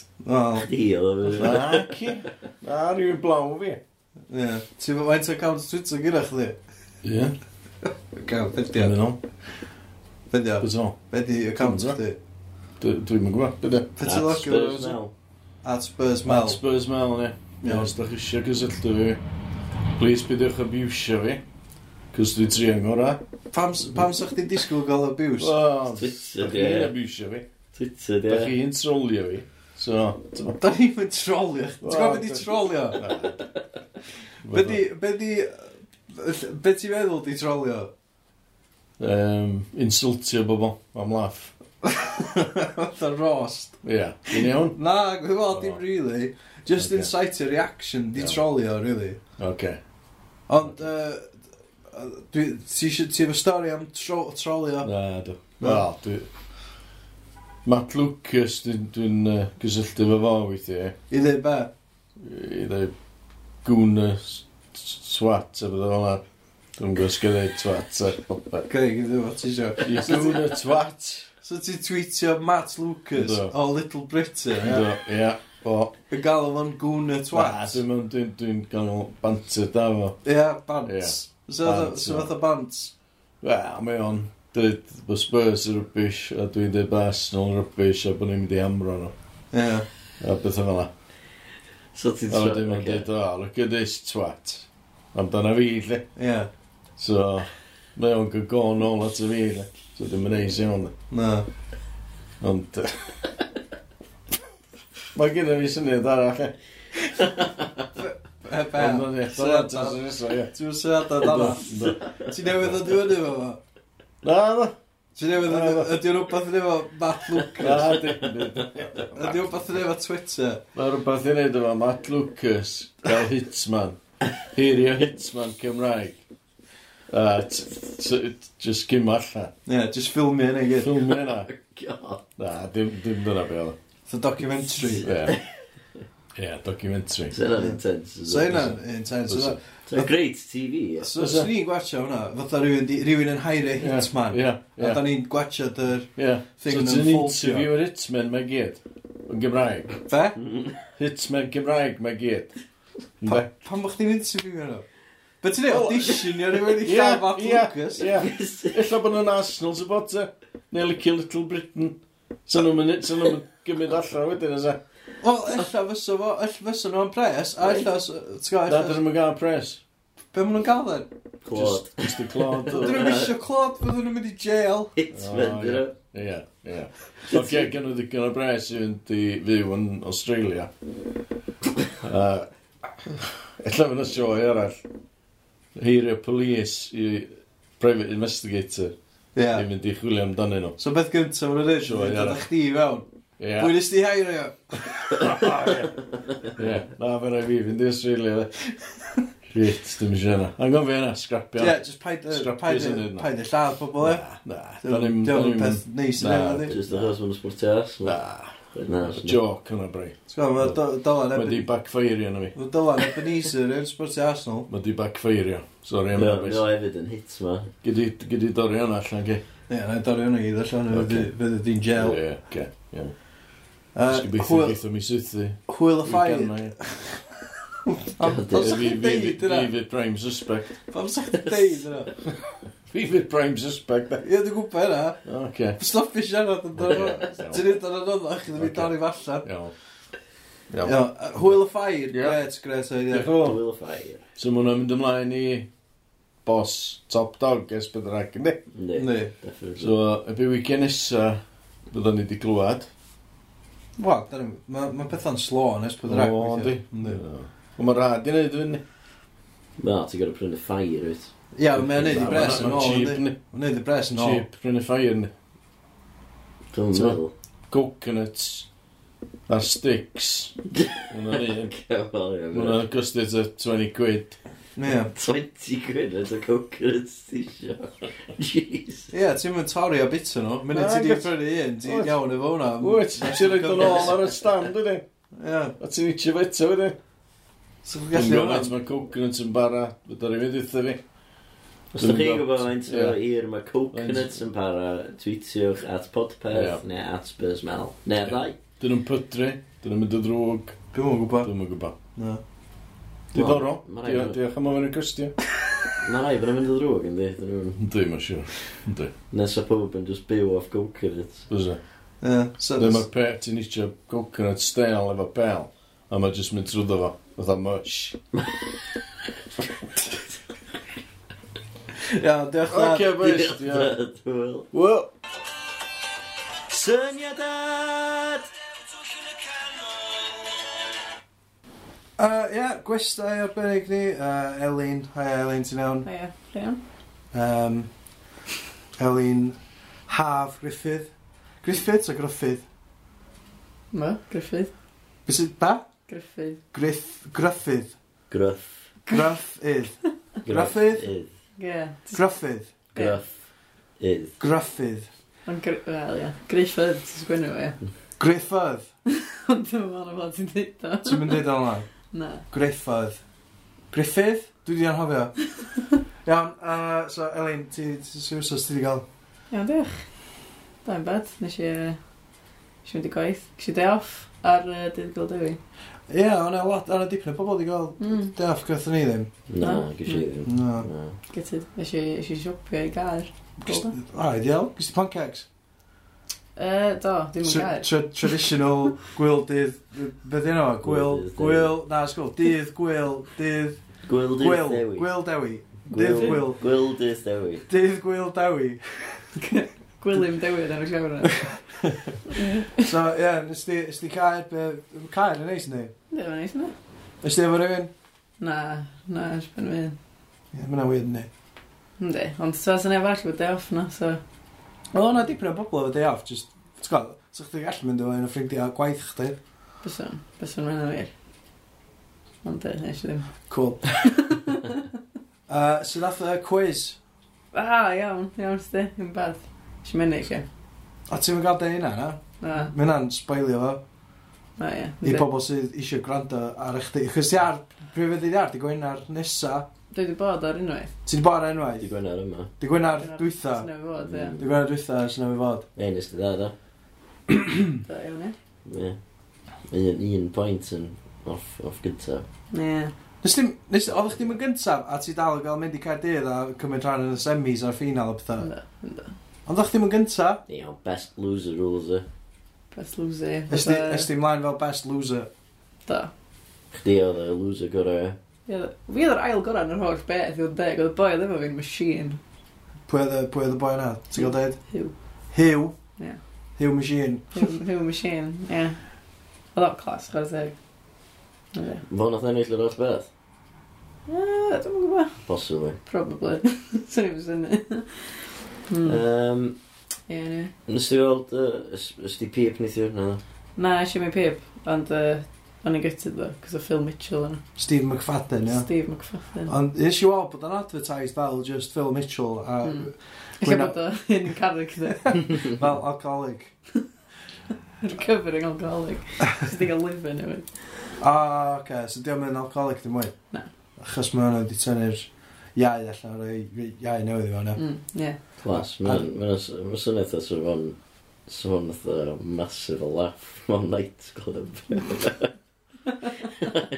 Chdi oedd o. Na, ci. Na, rhywun blaw fi. Ie. Ti'n fawr faint o account Twitter gyda chdi? Ie. Gael, beth di? Beth di? Beth di account chdi? Dwi'n mynd gwybod, bydde. Fytylogi At Spurs Mel. At Spurs Mel. At Spurs Mel, ne. Ie, os da chi eisiau gysylltu fi, please bydwch abusio fi. Cos dwi'n tri yng Nghora. Pam, pam sa chdi'n disgwyl gael abuse? O, da chi'n abusio fi. Twitter, ie. Da chi'n trolio fi. So, da ni'n mynd trolio. Ti'n gwybod beth i trolio? Be di, be di, be ti'n meddwl di trolio? Um, insultio bobl, am laff. Fatha rost. Ie, yeah. Iawn? Na, gwybod, oh. dim really. Just okay. incite a reaction, di yeah. trolio, really. Okay. Ond, uh, dwi, ti efo stori am tro, trolio? Na, do. Na, dwi... Matt Lucas, dwi'n dwi uh, gysylltu fo fo weithiau. I ddeu be? I ddeu gwn y swat a bydde fel. Dwi'n gwybod sgydau twat a popeth. Gwneud, gwneud, gwneud, So ti'n tweetio Matt Lucas Do. o Little Britain, ie? Do, ie. O, Y gael o'n gwn y na, twat. dwi'n meddwl- dwi'n- dwi'n ganol banter da fo. Ie, bants. So fatha- Bants, so ie. fath o bants. Wel, mae o'n dweud bod Spurs yn rybys, a dwi'n dweud bod Arsenal yn rybys, a bod ni'n mynd i amro nhw. Ie. A beth yma na. So ti'n A wedyn ma'n dweud, o, look at this twat. Amdana fi, lle. Ie. So, mae o'n gael gone at y fi, lle. So ddim yn neis iawn. Na. Ond... Eh, mae gyda fi syniad arall. Eh. Ond o'n eich dod ar yr isra, ie. Ti'n syniad ar arall? Ti newydd o dwi'n efo fo? Na, na. Ti'n newydd, ydy'n rhywbeth yn efo Matt Lucas? Na, Ydy'n rhywbeth yn efo Twitter? Mae rhywbeth yn efo Matt Lucas, gael Hitsman. Heirio Hitsman Cymraeg. A just gym allan. Ie, yeah, just ffilmio hynny gyd. Ffilm yna. God. Na, dim, dim dyna be oedd. The documentary. Ie. Ie, documentary. So yna'n intense. So yna'n intense. So great TV. So ni'n gwachio hwnna, fatha rhywun, rhywun yn haire hitman. Ie, ie. A da ni'n gwachio dy'r thing yn ffoltio. So ti'n yr hitman mae gyd, yn Gymraeg. Fe? Hitman Gymraeg mae gyd. Pa, pan bych ti'n interview hwnna? Be ti'n ei audition auditionio rhywun i llafa Lucas? Ie, ie. Ella bod nhw'n Arsenal supporter. Neu licio Little Britain. Sa nhw'n mynd, sa'n nhw'n gymryd allan wedyn, ysa. Wel, ella fysa fo, ella fysa nhw'n pres, a ella, ti'n gael... dyn nhw'n gael pres. Be maen nhw'n gael then? Clod. Just y clod. Dyn nhw'n misio clod, fydden nhw'n mynd i jail. Hitman, dyn nhw. Ie, ie. So, gen nhw ddigon o bres i fynd i fyw yn Australia. Uh, ella fyna sioe arall heirio polis i private investigator. Ie. Yeah. I mynd i chwilio amdanyn nhw. So beth gyntaf mae'n y rydyn nhw, yn dod chdi i fewn. Ie. Pwy nes di heirio? Ie. Na, fe rai fi, fynd i Australia. Shit, dim eisiau yna. Angon fi yna, scrapio. Ie, just paid y lladd pobl e. Na, na. Dwi'n peth neis yna. Na, just the husband sbwrt as. Na. Na, joc yna bri. Mae Dylan Mae di backfeirio na fi. Mae Dylan Ebenezer yn sportio Arsenal. Mae di backfeirio. Sorry am Mae o hefyd yn hit ma. Gyd i dorri hwnna allan ge. Ie, na i dorri hwnna gyd allan. Fydd di'n gel. Ie, ge. Gobeithio geithio mi sythu. Hwyl y ffair. Pam sa'ch chi'n deud yna? David Prime Suspect. Pam sa'ch chi'n deud yna? Fi fydd prime suspect. Ie, dwi'n gwybod yna. Oce. Stoffi siarad yn dod. Ti'n ei ddod yn oddach, dwi'n ei dorri fallan. Iawn. Iawn. Hwyl y ffair, gret, gret. Hwyl y ffair. So mwyn mynd ymlaen i boss top dog es bydd rhaid yn Ne, definitely. So, y bu weekend nesa, byddwn ni wedi glwad. Wel, mae'n pethau'n slo yn es bydd rhaid. O, di. Ond mae'n rhaid i wneud fyny. Na, ti'n gorau prynu ffair, wyt. Ia, mae'n neud i bres yn ôl, ynddi? Mae'n neud i bres yn ôl. Cheap, brynu ffair, ni. Dwi'n meddwl. Coconuts. A'r sticks. Mae'n gostio to 20 quid. Yeah. 20 quid at a coconut stisio. Jeez. Ie, yeah, ti'n mynd torri o bit nhw. Mynd i ti di prynu un, ti'n iawn efo hwnna. Wyt, ti'n rhaid yn ôl ar y stand, ydy? Ie. A ti'n eich bit o, ydy? So, gallu hwnna? Mae'n coconut yn bara. Fydda rhywun ddeitha fi. Os ydych chi'n gwybod faint o ir mae coconuts yn para, tweetiwch at podpeth yeah. neu at Buzzmel. Neu ddau. Dyn nhw'n pydru, dyn nhw'n mynd o ddrwg. Dwi'n mwyn gwybod. Dwi'n mwyn gwybod. Na. Diddorol. Diolch am ofyn y cwestiwn. Mae rai bod yn mynd o ddrwg yn di. Dwi, mae'n siŵr. Dwi. Nes o pob yn just byw off coconuts. Fysa. Ie. so Dwi mae'r pe, ti'n eisiau coconut stale efo bel, a mae'n just mynd trwyddo fo, fatha mush. Ia, diolch dad. Oce, boys. Diolch dad. Wel. Syniadad! Uh, yeah, gwestai arbennig ni, uh, Elin. Hi Elin, ti'n iawn? Ie, iawn. Um, Elin Haf Griffith. Griffith o Griffith? Ma, Griffith. Bys it ba? Griffith. Griff, gruffydd. Gruff. Gruffydd. Gruffydd. Ie. Gruffydd. Gruff. Ydd. Gruffydd. Ond gr... Wel, ie. Griffydd, ti'n sgwynnu fo, ie. Griffydd. Ond dwi'n meddwl am bod ti'n dweud o. Ti'n mynd dweud o'n lai? Na. Griffydd. Griffydd? Dwi di anhofio. Iawn, uh, so Elin, ti'n syrsos ti di gael? Iawn, diolch. Da'n bad. nes i... Nes i mynd i gwaith. Nes i day off ar uh, dydd gael dewi. Ie, yeah, o'na lot, o'na dipyn o bobl wedi gael mm. deff gyda ni ddim. Na, gys i ddim. Na. Gytid, nes i siopio i gair. A, ideal, gys ti pancakes? E, do, dim yn gair. Tra traditional gwyl dydd, beth yna fo? Gwyl, gwyl, na, sgwyl, dydd, gwyl, dydd... Gwyl dydd dewi. Gwyl dewi. Dydd gwyl. Gwyl dydd dewi. Dydd gwyl dewi. Gwylim dewi, dan o'r siawr. so, ie, yeah, nes di, nes di caer, be, caer yn neis ni? Ie, mae'n neis ni. Nes di efo rhywun? Na, na, ys ben fi. Ie, yeah, mae'n weird ni. Ynddi, ond ti'n sy'n efo allu bod day off na, so... O, na, dipyn o bobl efo day off, just, ti'n gwybod, sa'ch ti'n gallu mynd efo un o ffrindiau gwaith chdi? Byswn, byswn mae'n wir. Ond, e, nes i ddim. Cool. uh, so, dath y quiz? Ah, iawn, iawn, sti, yn bad. Ys i mynd eich, ie. A ti'n mynd gadael hynna, na? Na. Mae hynna'n spoilio fo. Na, ie. I pobl sydd eisiau gwrando ar eich di. Chos ti ar, pryd fydd i ar, di gwenar nesa. Dwi wedi bod ar unwaith. Ti Ti'n bod ar unwaith? Di gwenar yma. Di gwenar dwytha. Di gwenar dwytha, sy'n ei fod. Ne, nes ti da, da. Da, iawn ie. Ie. Un pwynt yn off, off gyntaf. Ie. Nes ti'n, nes, oeddech ti'n mynd gyntaf a ti dal yn gael mynd i Caerdydd a cymryd rhan yn y semis a'r ffinal o pethau? Ynda, ynda. Ond o'ch ddim yn gynta? Iawn, best loser rules e. Best loser. ie. Fatha- Ys di mlaen fel best loser. Da. Chdi oedd y loser gorau, e. Fi oedd yr ail gorau yn yr holl beth i oedd deg, oedd y boi ddim fi'n machine. Pwy oedd y- pwy oedd y boi yna? Ti'n gael dweud? Hyw. Hugh. Ie. Hugh Machine. Hyw hyw machine, ie. Oedd o'n clas, chwer teg. Ie. Fo nath ennill yr holl beth? Ie, Dwi'n gwybod. Possibly. Probably. Swn i'n syni. Mm. Um, Ie, yeah. Nes ti weld, uh, ys ti pip neithio? Na. Na, eisiau mi pip, ond uh, o'n i'n gytid ddo, cos o Phil Mitchell yna. Steve McFadden, ia? Steve McFadden. Ond nes i weld bod o'n advertised fel just Phil Mitchell a... Mm. Eich bod o hyn yn character. fel alcoholic. Recovering alcoholic. Just gael a liver anyway. Ah, oce, okay. so diolch yn alcoholic dim mwy? Na. Achos mae hwnna wedi tynnu'r iau allan o'r iau newydd i fo, ie. Mm, yeah. Clas, Mae'n syniad eitha sef o'n... Sef o'n eitha massive a laugh mewn nightclub.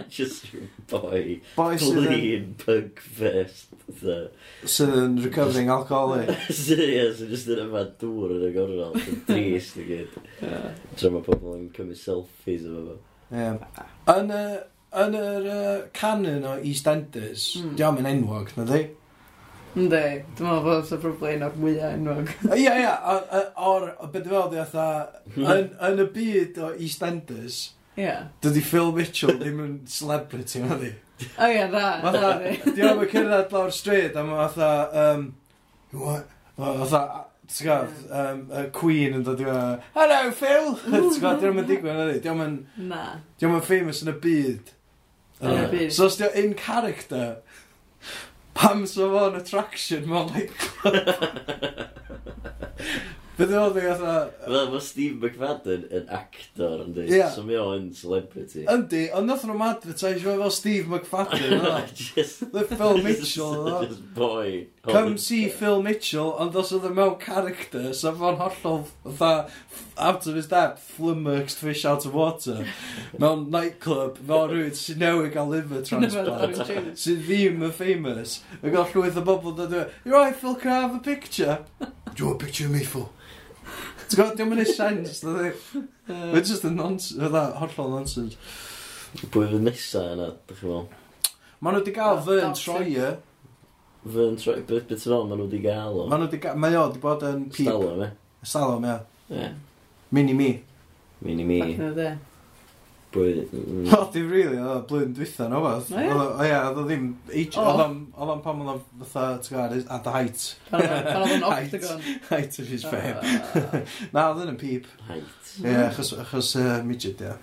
Just your boy. Boy sydd yn... pug fest. Sydd yn recovering alcoholic. Sydd yeah, sydd just yn yma dŵr yn y gorfod. Yn drist i gyd. Tra mae pobl yn cymryd selfies efo fo. Ie. Yn y... Yn yr uh, canon o EastEnders, mm. diolch yn enwog, na di? Ynddi, dwi'n meddwl bod sy'n problem un o'r mwyaf enwog. Ie, ie, o'r, beth dwi'n meddwl, dwi yn yn y byd o EastEnders, yeah. dydy Phil Mitchell ddim yn celebrity, ma di. O ie, dda, dda di. Di o'n cyrraedd lawr stryd, a mae fatha, um, fatha, ti'n gwybod, um, Queen yn dod i hello Phil! Ti'n gwybod, di o'n mynd digwydd, na di, di o'n mynd, di o'n famous yn y byd. Yn y byd. So os di o'n in character, I'm so on attraction, Molly. Beth oedd fi fatha... Fel mae Steve McFadden yn actor, ynddi? Ie. So mi o'n celebrity. Yndi, ond nath nhw'n advertise fe fel Steve McFadden. yna. just... The Phil Mitchell. Just, just boy. Come see Phil Mitchell, ond os oedd y mewn character, so fo'n hollol fatha out of his depth, flummoxed fish out of water. mewn nightclub, fel rhywun sy'n newid gael liver transplant, sy'n ddim yn famous. yn gael llwyth o bobl dod, you're right Phil, can I have a picture? Do you want a picture of me, Phil? Ti'n gwybod, diolch yn ei sens, dydy. Mae'n just a nonsense, fydda, hollol nonsense. Bwy fydd nesa yna, dych chi'n meddwl? Maen nhw wedi gael Fern Troyer. Fy'n troi, beth beth fel, maen nhw wedi gael o. Maen nhw wedi gael, mae o wedi bod yn... peep. Stalo, me. e? Stalwm, e. Mini-me. Mini-me. Back in the day bwy... O, dim rili, oedd o blwyddyn dwytha no fath. O ie, oedd o ddim... Oedd o'n pan oedd o'n fatha, ti'n gwybod, at the height. Pan oedd o'n octagon. Height of his ah. fame. Na, oedd yn y peep. Height. Ie, achos achos uh, midget, ie.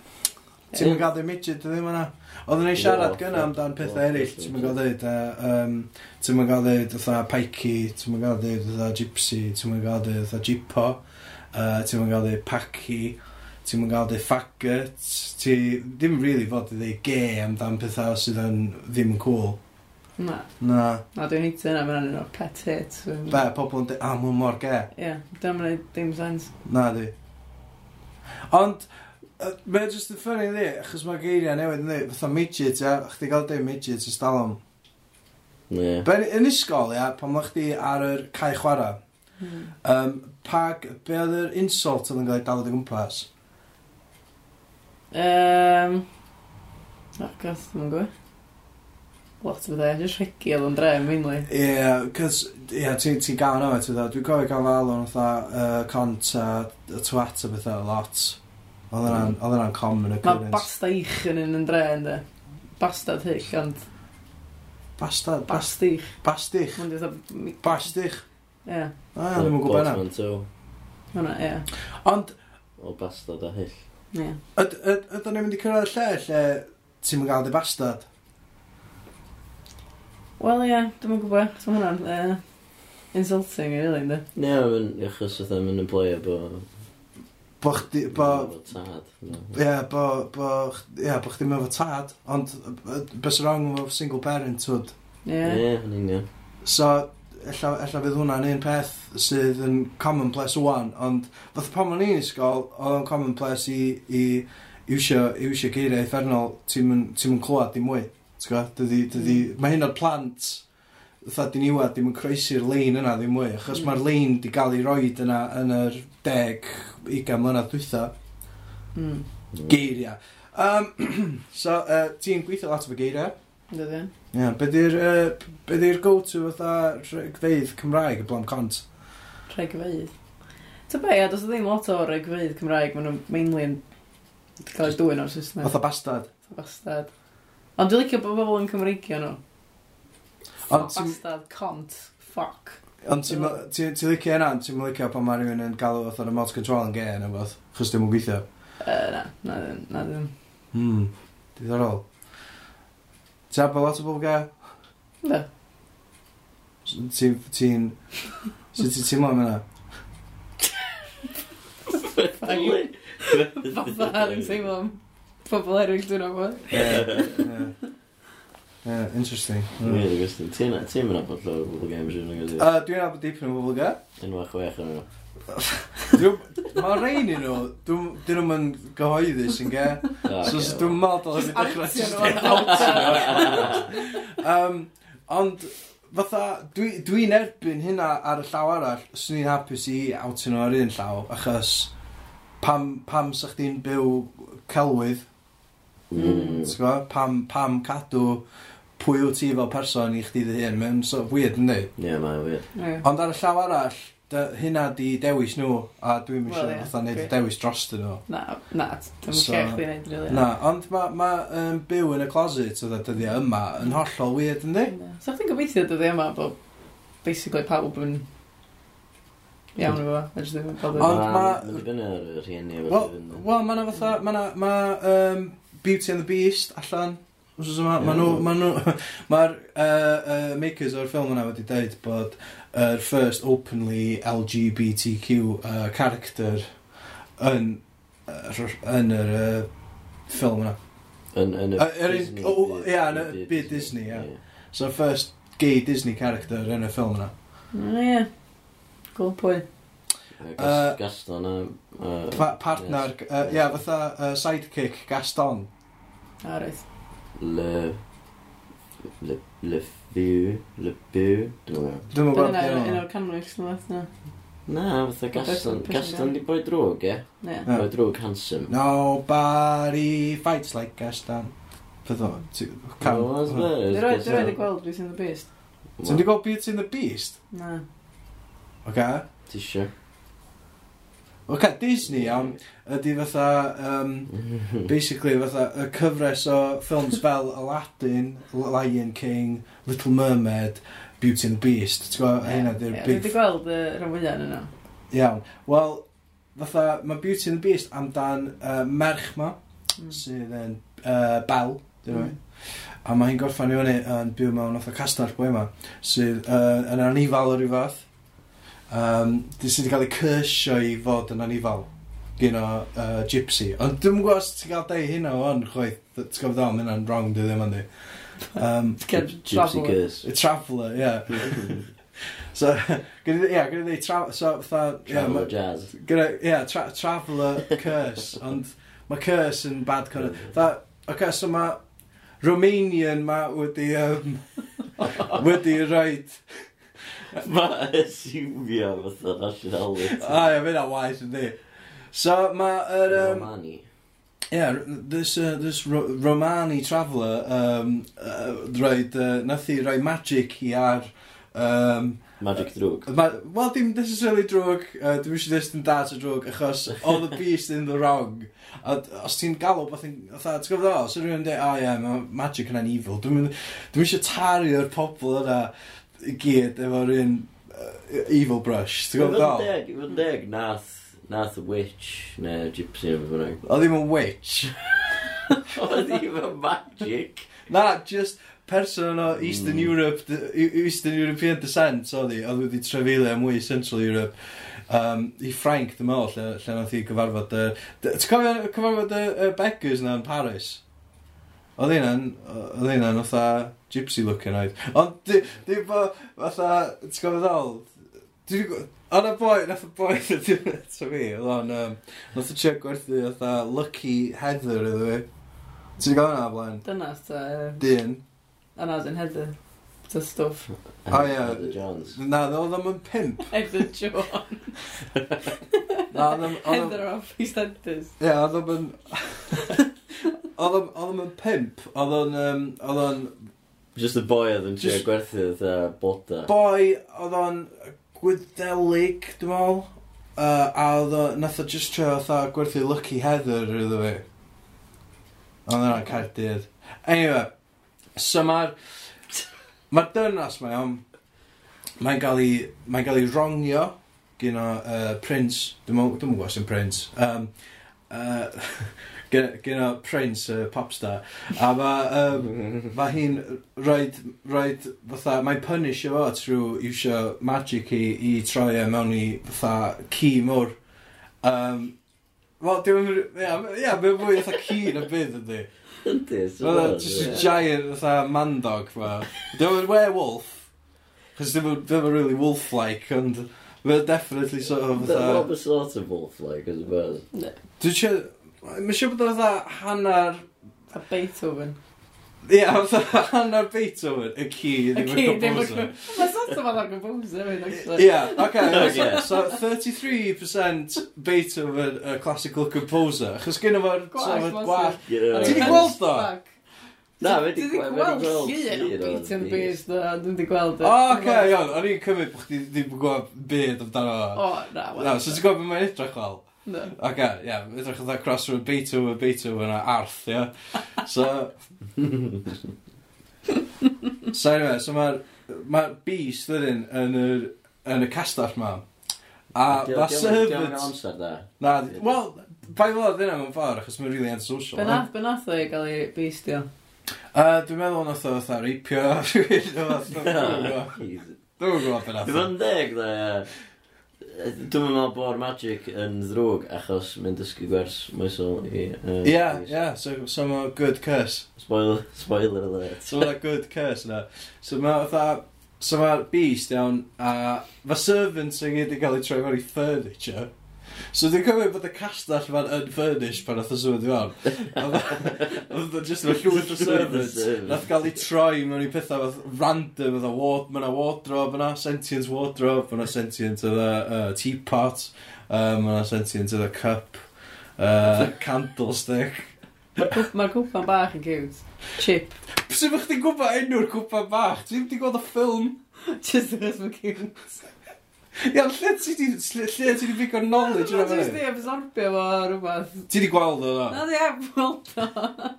Ti'n mynd gael ei midget, ddim yna. Oedd yn ei siarad gynna amdan pethau eraill, ti'n mynd gael dweud, ti'n mynd gael dweud, fatha pikey, ti'n mynd gael dweud, fatha gypsy, ti'n mynd gael dweud, fatha jipo, ti'n mynd gael dweud packy, ti'n mynd gael dweud faggot, ti ddim really fod i ddeud gay amdan pethau sydd yn ddim yn cool. Na. Na. Na, dwi'n heitio yna, mae'n un o'r pet hit. Be, pobl yn dweud, a mwyn mor gay. Ie, yeah, dwi'n mynd dim sens. Na, di. Ond, uh, mae'n just yn ffynnu ddi, achos mae geiriau newid yn ddi, fatha midget, ia, chdi gael dweud midget ys dalwm. Yeah. Ben, yn ysgol, ia, pan mae chdi ar yr cae chwarae, mm. um, pag, be oedd yr insult oedd yn cael ei dal o gwmpas? Um, oh, gath, ddim yn gwybod. Lot o bethau, jyst rhegi oedd yn dre, mainly. Ie, yeah, cys, ie, yeah, ti'n ti gael yna, ti'n dda. Dwi'n cofio gael o'n fatha, uh, cont a uh, twat a bethau, lot. Oedd yna'n mm. common occurrence. Mae basta ich yn un yn dre, ynddo. Bastad hyll, ond... Bastad? Bastich. Bastich? Bastich? Ie. Ah, ddim yn gwybod yna. Portmanteau. Hwna, ie. Ond... O bastad a hyll. Yeah. Ydyn ni'n mynd i cyrraedd lle lle ti'n mynd gael dy bastard? Wel ie, yeah, dwi'n mynd gwybod. Dwi'n hwnna'n uh, insulting i really, ynddo. Ne, mae'n achos oedd yn y bo... Bo chdi, bo... Bo tad. Ie, bo, bo, ie, bo chdi mewn fo tad. Ond bys wrong efo single parent, twyd. Ie. Ie, yn union. So, ella, ella fydd hwnna'n un peth sydd yn commonplace o'n, ond fath pan o'n i'n ysgol, oedd o'n commonplace i, i iwsio, iwsio geiriau effernol, ti'n yn clywed dim mwy. Dydy, dydy, mm. mae hyn o'r plant, fatha di niwad, dim yn croesi'r lein yna ddim mwy, achos mm. mae'r lein di gael ei roed yna yn yr deg, ugain mlynedd dwytha. Mm. Geiriau. Um, so, uh, ti'n gweithio lot o geiriau? Dydy. Ie, yeah, be di'r uh, be go-to fatha rhegfeidd Cymraeg y blom cont? Rhegfeidd? Ta be, a does ddim lot o rhegfeidd Cymraeg, maen nhw'n mainly yn cael eu dwy'n o'r Saesneg. Fatha bastad. Fatha bastad. Ond dwi'n licio bod bobl yn Cymreigio nhw. Ond bastad, cont, fuck. Ond ti'n licio yna, ti'n licio pan mae rhywun yn galw fatha remote control yn gay neu beth, chos dim yn gweithio? Uh, na, na, na ddim. Hmm, diddorol. Ti'n abel lot o bobl gael? Da. Ti'n... Ti'n... Sut ti'n teimlo am yna? Fatha yn teimlo am pobl eraill dwi'n abod. Yeah, interesting. Really interesting. Ti'n mynd abod llawer o bobl gael, mae'n siŵr yn gyda. Dwi'n abod dipyn o bobl gael. Enwa chwech o'n nhw. Mae rhain i nhw, dyn nhw'n mynd gyhoeddus yn ge. So dwi'n meddwl dod yn dechrau just um, Ond, fatha, dwi'n dwi erbyn hynna ar y llaw arall, swn i'n hapus i out nhw ar un llaw, achos pam, pam sa chdi'n byw celwydd, mm. pam, pam cadw pwy wyt ti fel person i chdi dy hun, mae'n so weird yn dweud. Ie, yeah, mae'n weird. Yeah. Ond ar y llaw arall, hynna di dewis nhw, a dwi'n well, eisiau yeah, fatha neud y dewis dros nhw. Na, na, dwi'n so, lle chdi neud, really. Na, ond mae ma, um, byw yn y closet o dyddiau yma yn hollol weird, yndi? So chdi'n gobeithio dyddiau yma bod basically pawb yn iawn efo, a jyst ddim yn bod yn... Ma... Mae'n dibynnu ar y rhieni efo. Wel, mae yna fatha, mae yna, mae um, Beauty and the Beast allan, Wsos yma, maen nhw, ma nhw, mae'r uh, uh, makers o'r ffilm yna wedi dweud bod yr uh, first openly LGBTQ uh, character yn, uh, yn yr uh, ffilm yna. Yn, yn y Disney. Ia, yeah, yn y byd Disney, ia. Yeah. So first gay Disney character yn y ffilm yna. Mm, ie, yeah. cool point. Gaston uh, Partner, yes. uh, yeah, fatha uh, sidekick Gaston. A right le... Le... Le fyw, le byw, dwi'n meddwl. Dwi'n meddwl un yn o'r canwyll, dwi'n meddwl. Na, fatha Gaston. Gaston di boi drwg, ie? Ie. Boi drwg handsome. Nobody fights like Gaston. Fydd o? Cam... Dwi'n rhaid i gweld Beauty and the Beast. Ti'n di gweld Beauty and the Beast? Na. Oce. Ti eisiau? Ok, Disney iawn, ydy fatha, um, basically fatha, y cyfres o ffilms fel Aladdin, Lion King, Little Mermaid, Beauty and the Beast. Ti'n gwybod, yeah, hynna di'r yeah, big... Wedi gweld y rhan fwyaf yn yno. Iawn. Wel, fatha, mae Beauty and the Beast amdan uh, merch ma, mm. sydd yn uh, Bel, dyn nhw. Mm. A mae hi'n gorffan i fyny yn byw mewn fatha castell boi yma, sydd uh, yn anifal o ryw fath um, di sydd wedi cael ei cyrsio i fod yn anifal gyn o uh, gypsy. Ond dwi'n gwybod os ti'n cael deu hynna o'n chwaith, ti'n gwybod ddol, mae hynna'n wrong, dwi e ddim yn di. Um, gypsy curse. A Traveller, ie. Yeah. So, gyda, ia, gyda ddeud, tra, so, fatha... Traveller jazz. Gyda, ia, tra, traveller curse, ond mae curse yn bad connod. Tha, okay, so mae Romanian ma wedi, um, wedi roed Mae asiwmio fatha nationality. A ia, fyna waith yn di. So, mae yr... Um, Romani. Yeah, this, uh, this Ro Romani traveller um, uh, roed, uh, nath i roi magic i ar... Um, Magic drwg. Ma, Wel, dim necessarily drwg, uh, dim eisiau dweud yn dat o drwg, achos all the beast in the wrong. A, os ti'n galw, beth yn, otha, ti'n gwybod o, so rhywun dweud, oh yeah, mae magic yna'n evil. Dwi'n dwi eisiau taru'r pobl yna i gyd efo'r un uh, evil brush. Ti'n gwybod ddol? deg, i deg, nath, nath witch, neu gypsy neu beth bynnag. O ddim yn witch. Oedd ddim yn magic. Na, just person o Eastern mm. Europe, Eastern European descent, oedd hi, oedd wedi trefeilio am mwy Central Europe. Um, I Ffrainc, dim meddwl, lle, lle nath i gyfarfod... Uh, Ti'n cofio cyfarfod y y Beggars na yn Paris? Oedd hynna'n, oedd hynna'n, oedd gypsy looking oed. Ond di, di bo, fatha, ti'n gofod ddol, Ond y boi, nath y boi ddod eto fi, oedd o'n, um, nath y chick gwerthu, fatha Lucky Heather iddo fi. Ti'n gael hwnna blaen? Dyna, ta. Dyn. Dynas yn Heather. Ta stwff. O ie. Heather Jones. Na, oedd o'n pimp. Heather Jones. na, oedd o'n... Heather off, Eastenders. Ie, oedd o'n... Oedd o'n pimp, oedd o'n... Oedd o'n Just y boi oedd yn trio Just- gwerthu fatha bloda. Boi, oedd o'n gwyddelig, dwi'n meddwl. Uh, a oedd o, nath o just trio fatha gwerthu Lucky Heather iddo fi. Ond yna'n cardydd. Anyway, so mae'r... Mae'r dynas mae o'n... Mae'n cael ei... Mae'n cael ei rongio gyn uh, Prince. Dwi'n meddwl, dwi'n meddwl sy'n Prince. Um, uh, Gyno Prince, uh, popstar. A mae um, ma hi'n roed, roed fatha, mae'n punish efo trwy iwsio magic i, i troi e mewn i fatha ci mwr. Um, Wel, dwi'n... Ia, ia, mae'n fwy fatha ci yn y byd ydy. Mae'n sy'n Just giant fatha mandog fa. Dwi'n werewolf. Chos dwi'n really wolf-like, ond... Mae'n definitely sort of fatha... Mae'n sort of wolf-like, I suppose. Dwi'n siarad... Mae'n siŵr bod o fatha hanner... A Beethoven. Ie, yeah, fatha hanner Beethoven, y ci ddim yn composer. Mae sort of hanner composer hefyd, actually. Ie, oce, so so 33% Beethoven, a classical composer. Chos gynnu fo'r gwall. Ti di gweld o? Na, fe di gweld llun o Beat and Beast, na, ddim di gweld. O, oce, iawn, o'n i'n cymryd bod chdi ddim yn gweld byd amdano. O, na, wel. Na, so ti'n gweld beth mae'n edrych fel? No. Ac okay, ia, yeah, edrych oedd cross rhwng Beethoven, Beethoven a arth, ie. So... so anyway, so mae'r ma Beast ydyn yn, yr, yn y castell ma. A mae servant... Na, wel, bai fod yna mewn ffordd, achos mae'n really antisocial. Benath, benath o'i gael ei beistio? Uh, dwi'n meddwl nath o fatha reipio. Dwi'n gwybod beth benath. Dwi'n gwybod benath. Dwi'n gwybod benath. Dwi'n meddwl bod magic yn ddrwg achos mae'n dysgu gwers moesol i... Ie, ie, so, so mae good curse. Spoiler, spoiler alert. So mae good curse na. So mae fatha... So mae'r beast iawn, a mae servants yn gyd i gael ei troi mewn i furniture. So dwi'n cymryd bod y castell ma'n unfurnished pan oedd o sŵn dwi'n Oedd o just yn llwyth o servants. Nath gael ei troi mewn i pethau fath random. Oedd o ward, mae'na wardrobe yna, sentient wardrobe, mae'na sentient oedd uh, teapot, Um, uh, mae'na sentient oedd cup, uh, candlestick. Mae'r cwpan bach yn cute. Chip. Sut bych ti'n gwybod enw'r cwpan bach? Ti'n gwybod y ffilm? Just achos mae'n cute. Ia, lle ti di, lle lle ti di big knowledge yna Dwi'n fyny? di absorbio fo o rhywbeth. Ti di gweld o Na na? di heb gweld o.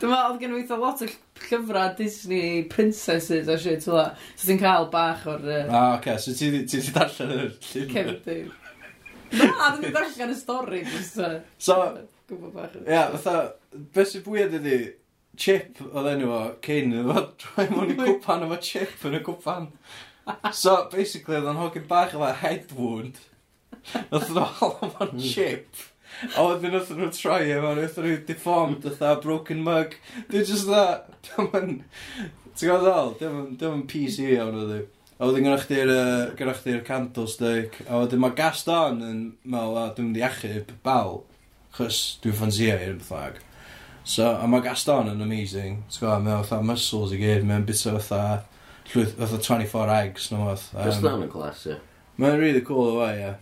Dyma, oedd gen i weithio lot o llyfrau Disney princesses a shit o that. So ti'n cael bach o'r uh, Ah, oce, so ti di ti di darllen yr llyfr. cefndir. Na, dwi'n darllen y stori, jyst uh, So, gwybod bach. ia, yeah, fatha, beth sy'n bwyd ydi, chip oedd enw o cyn, oedd o droi mewn i cwpan efo chip yn y cwpan. So, basically, oedd o'n hogyn bach efo head wound. Nath nhw hala o'n hmm. chip. A wedyn oedd nhw'n troi e, mae'n nath nhw deformed, oedd broken mug. Dwi'n just dda, dim yn... Ti'n gwybod ddol? Dim yn PC iawn oedd A wedyn gynnwch chi'r gynnwch chi'r candlestick. A wedyn mae Gaston yn meddwl, a dwi'n mynd i achub bal. Chos dwi'n ffansio i'r bethag. So, a mae Gaston yn amazing. T'w gwybod, mae fatha muscles i gyd, mae'n bit o fatha llwyth, fath 24 eggs, no fath. Um, Just na'n glas, ie. Mae'n really cool o fe, ie.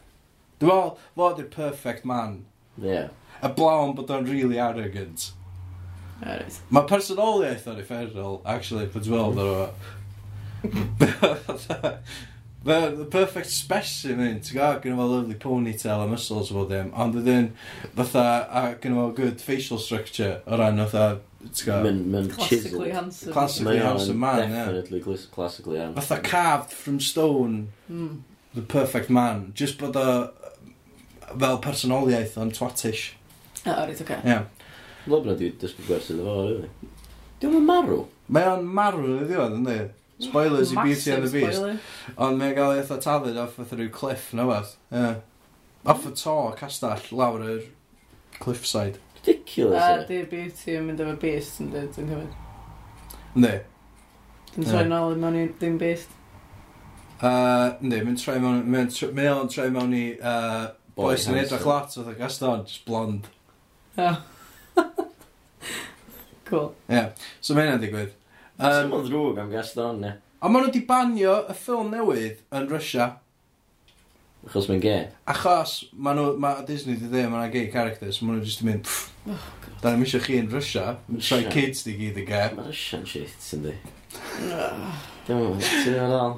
Dwi'n meddwl, fo di'r perfect man. Ie. Yeah. A blawn bod o'n really arrogant. Right. Mae personoliaeth o'n efferol, actually, pan dwi'n meddwl ar o. Mae the perfect specimen, ti'n gael, gyda fo lovely ponytail a muscles o fod ddim, ond ydyn, fatha, a gyda fo good facial structure o ran, fatha, Mae'n Classically handsome. Classically handsome man, ie. Definitely yeah. classically handsome. Fatha carved from stone. Mm. The perfect man. Just bod o fel personoliaeth o'n twatish. O, oh, reit, oce. Ie. Lob na di dysgu gwers iddo fo, rili. Diolch yn marw? Mae o'n marw, ydi o'n, yndi? Spoilers i Beauty and the Beast. Ond mae'n gael ei eitha tafod off oedd rhyw cliff, na fath. Yeah. Off y to, castell, lawr yr cliffside. Ridiculous. A di beauty yn mynd efo'r beast yn dweud, dwi'n cymryd. Ne. Dwi'n troi nôl mewn i ddim beast. Uh, ne, mae'n troi mewn, mae'n troi mewn i uh, boes yn edrych lot oedd y Gaston, just blond. Oh. cool. Yeah. So mae hynna'n digwydd. Um, mynd ddrwg am Gaston, ne? A maen nhw wedi banio y ffilm newydd yn Russia. Achos mae'n gay. Achos, ma nhw, ma Disney di dweud, mae'n gay characters, ma nhw jyst yn mynd, pfff, oh, da ni'n eisiau chi yn Russia, rhoi kids di gyd yn gay. Mae Russia'n shit, sy'n di.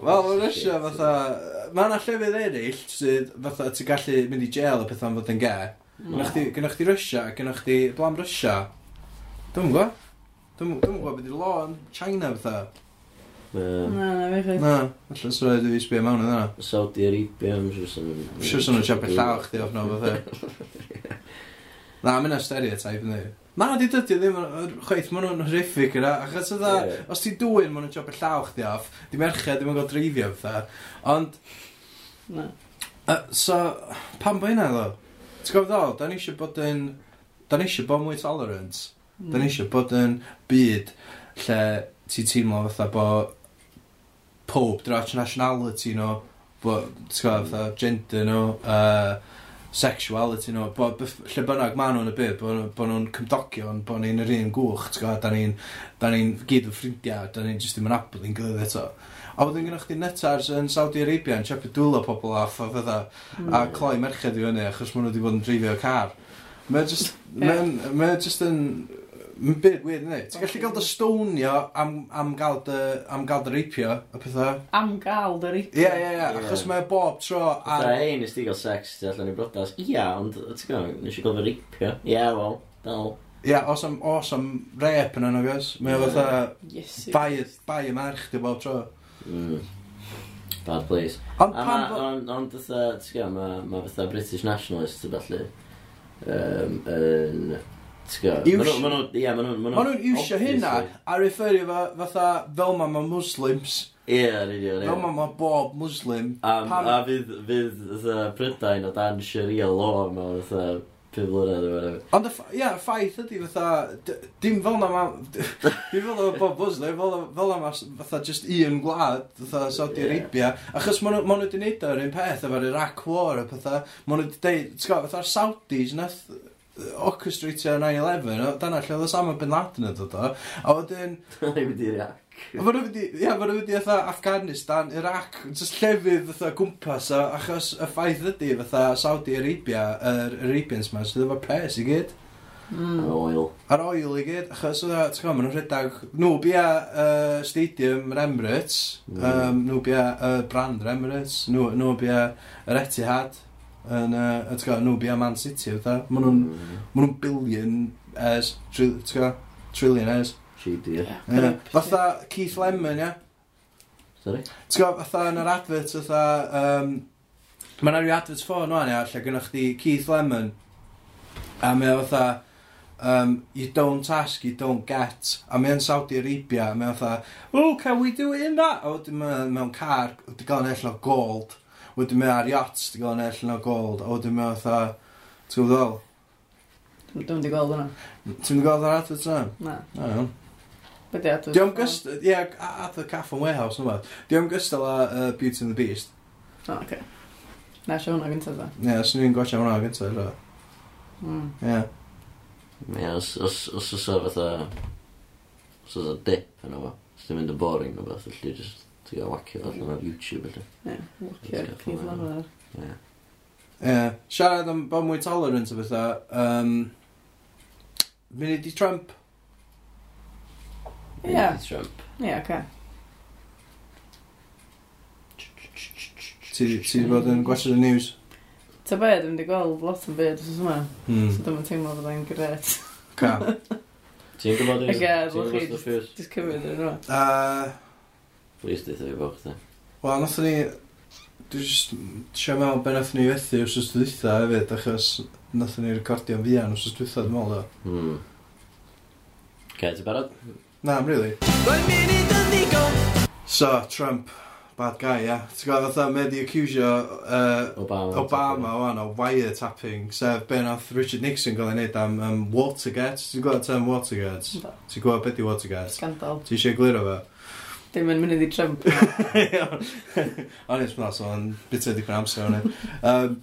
Wel, mae Russia fatha, mae yna llefydd eraill, sydd fatha, ti'n gallu mynd i jail a pethau'n fod yn ge. Gynnwch chi Russia, gynnwch chi Blam Russia. Dwi'n gwybod. Dwi'n gwybod beth i law yn China fatha. Na, na, fe chwaith. Na, allan sy'n rhaid i fi sbio mewn yna. Saudi Arabia, I'm sure sy'n... I'm sure sy'n rhaid llaw chdi off no, fatha. Na, e. mae'n stereotype yn dweud. Na, di dydy ddim yn chweith, maen nhw'n horrific yna, achos ydda, yeah. os ti dwy'n, maen nhw'n job llaw chdi off, di merched, dim yn gael dreifio fatha, ond... Na. Uh, so, pam bo hynna, ddo? Ti'n gofod ddol, da ni eisiau bod yn... Da ni eisiau bod mwy tolerant. Mm. Da ni eisiau bod yn byd lle ti'n teimlo fatha bod pob drach nationality nhw, bod, fatha, gender nhw, uh, sexuality nhw, bod lle bynnag ma nhw'n y byd, bo, bo nhw'n cymdogion, bo ni'n yr un gwch, da ni'n da ni'n gyd yn ffrindiau, da ni'n just ddim yn abod i'n gilydd eto. A wedyn gynnwch chi netars yn Saudi Arabia yn siapio dwylo pobl off a fydda, a mm. cloi merched i fyny achos maen nhw wedi bod yn dreifio car. mae'n just, mae'n mae just yn Mae'n byd weird, ynddi? Ti'n gallu gael dy stonio am, am gael dy, am gael dy reipio, y pethau. Am gael dy reipio? Ie, ie, ie, achos mae bob tro... Ar... Da, ei, nes ti gael sex, ti allan i brodas. Ia, ond, ti'n gael, nes i gael fy reipio. Ie, wel, dal. Ie, os am, os am rep yn yno, gos. Mae o fatha... Bai bai y merch, di bob tro. Mm. Bad place. Ond pan... Ond, ond, ti'n gael, mae fatha British Nationalist, ti'n gallu. Um, yn... Um, Maen nhw'n iwsio hynna a referio fa, fatha fel ma mae Muslims. Ie, yn union. Fel ma mae bob Muslim. A, pan... a fydd, fydd Prydain o dan Sharia law mewn fatha pum mlynedd o whatever. Ond y yeah, ffaith ydy fatha, dim fel na ma, dim fel na bob Muslim, fel, fel na ma fatha just un gwlad, fatha Saudi yeah. Arabia, achos maen nhw wedi neud o'r un peth efo'r Iraq War a pethau, maen nhw wedi deud, ti'n gwybod, fatha'r Saudis nath orchestrateio 9-11, dyna lle oedd Osama Bin Laden yn dod o. A wedyn... Dyna i fynd i'r Iac. Ie, mae'n mynd i fatha Afghanistan, Iraq, jyst llefydd fatha gwmpas, a, achos y ffaith ydy fatha Saudi Arabia, yr Arabians ma, sydd efo pres i gyd. Mm. Ar oil. Ar oil i gyd, achos oedd, e, ti'n gwybod, maen nhw'n rhedeg, nhw bia uh, Stadium yr Emirates, mm. um, nhw bia uh, brand yr Emirates, nhw, nhw bia yr Etihad, yn, uh, ti'n gwybod, nhw bia Man City, fatha. Maen nhw'n mm. ma nhw mm-hmm. billionaires, tri, ti'n gwybod, trillionaires. Shady, ie. yeah. Fatha Keith Lemon, ia. Sorry? Ti'n gwybod, fatha yn yr advert, fatha, um, Mae'n rhyw advert ffôn o'n ia, lle gynnwch chi Keith Lemon, a mae o fatha, um, you don't ask, you don't get, a mae yn Saudi Arabia, a mae o fatha, oh, can we do it in that? A wedyn mewn car, wedi gael yn ell o gold, Wedyn mae ar yachts, ti'n gael yn allan o gold, a wedyn mae fatha, ti'n gwybod ddol? Dwi'n di gweld hwnna. Ti'n mynd gweld ar advert yna? Na. Na, iawn. Bydde advert. Di o'm gystal, ie, advert Caff and Warehouse, yma. Diolch Di o'm gystal a uh, Beauty and the Beast. O, oh, oce. Okay. Na, eisiau hwnna gyntaf, da. Ie, yeah, swn i'n gwachio hwnna gyntaf, da. Mm. Ie. Yeah. Ie, yeah, os oes o fatha... Os oes o dip yn o fo. Os ti'n mynd yn boring o beth, allai just Dwi'n wacio allan ar YouTube felly. Ie, wacio cnif lawr. Ie. Ie, siarad am bod mwy tolerant o bethau. Um, Munud i Trump. Ie. Yeah. Trump. Ie, yeah, oce. Okay. Ti wedi bod yn gwestiwn y news? Ta be, dwi'n wedi gweld lot yn byd os yma. Mm. So dwi'n teimlo bod e'n gret. Ca. Ti'n gwybod yn... Ac e, dwi'n chi... Just cymryd yn yma. Please deitha fi bod chdi. Wel, nath ni... Dwi'n just... eisiau meddwl be nath ni fethu os ys dwytha hefyd, achos nath ni recordio'n fian os ys dwytha dwi'n meddwl. Hmm. Okay, ti'n barod? Na, am really. So, Trump, bad guy, ia. Yeah. Ti'n gwybod, fatha, mae di accusio uh, Obama, Obama o'n o wiretapping, sef be nath Richard Nixon gael ei wneud am um, Watergate. Ti'n gwybod term Watergate? Ti'n gwybod beth di Watergate? Scandal. Ti eisiau egluro fe? Dim yn mynd i Trump. Honest, mae'n so, ond bit o dipyn amser hwnna. Um,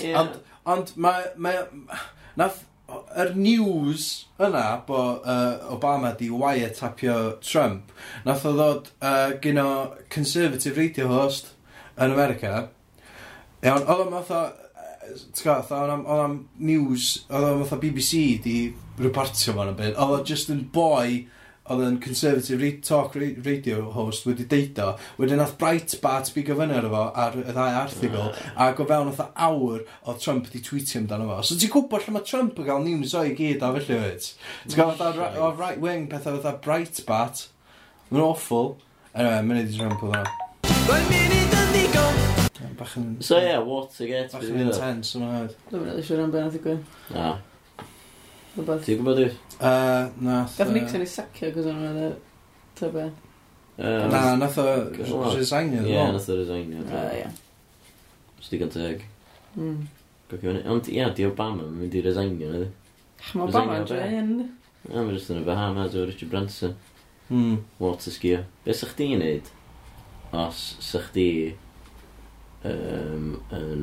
yeah. Ond, ond mae... mae, nath, yr er news yna bod uh, Obama di wiretapio Trump, nath o ddod uh, gyno conservative radio host yn America. Iawn, oedd o'n fatha, oedd o'n news, oedd o'n fatha BBC di reportio fo'n y byd, oedd o just yn boi oedd yn conservative re talk radio host wedi deudo, wedyn nath Breitbart bigio fyny ar efo ar y ddau arthigol, a go fewn oedd awr oedd Trump wedi tweetio amdano fo. So ti'n gwybod lle mae Trump yn cael news o i gyd a felly wyt. Ti'n gael o right wing pethau oedd Breitbart, mae'n awful. Anyway, mae'n ei Trump oedd yna. Mae'n munud yn ddigon Bach yn... So ie, yeah, Watergate. Bach yn intense, yma. Dwi'n meddwl eisiau rhan beth i gwe. Na. Rhywbeth. Ti'n gwybod dwi? Uh, nath... Gath Nixon uh, i sacio gos o'n meddwl, ta be. Na, nath o resignio. Ie, nath o resignio. Ie, ah, ie. Stigon teg. Mm. Ond ie, di Obama yn mynd i resignio, ydy? Ach, mae Obama yn drein. Na, mae'n jyst yn y Bahamas o Richard Branson. Mm. Water skier. Be sa chdi'n neud os sa chdi um, yn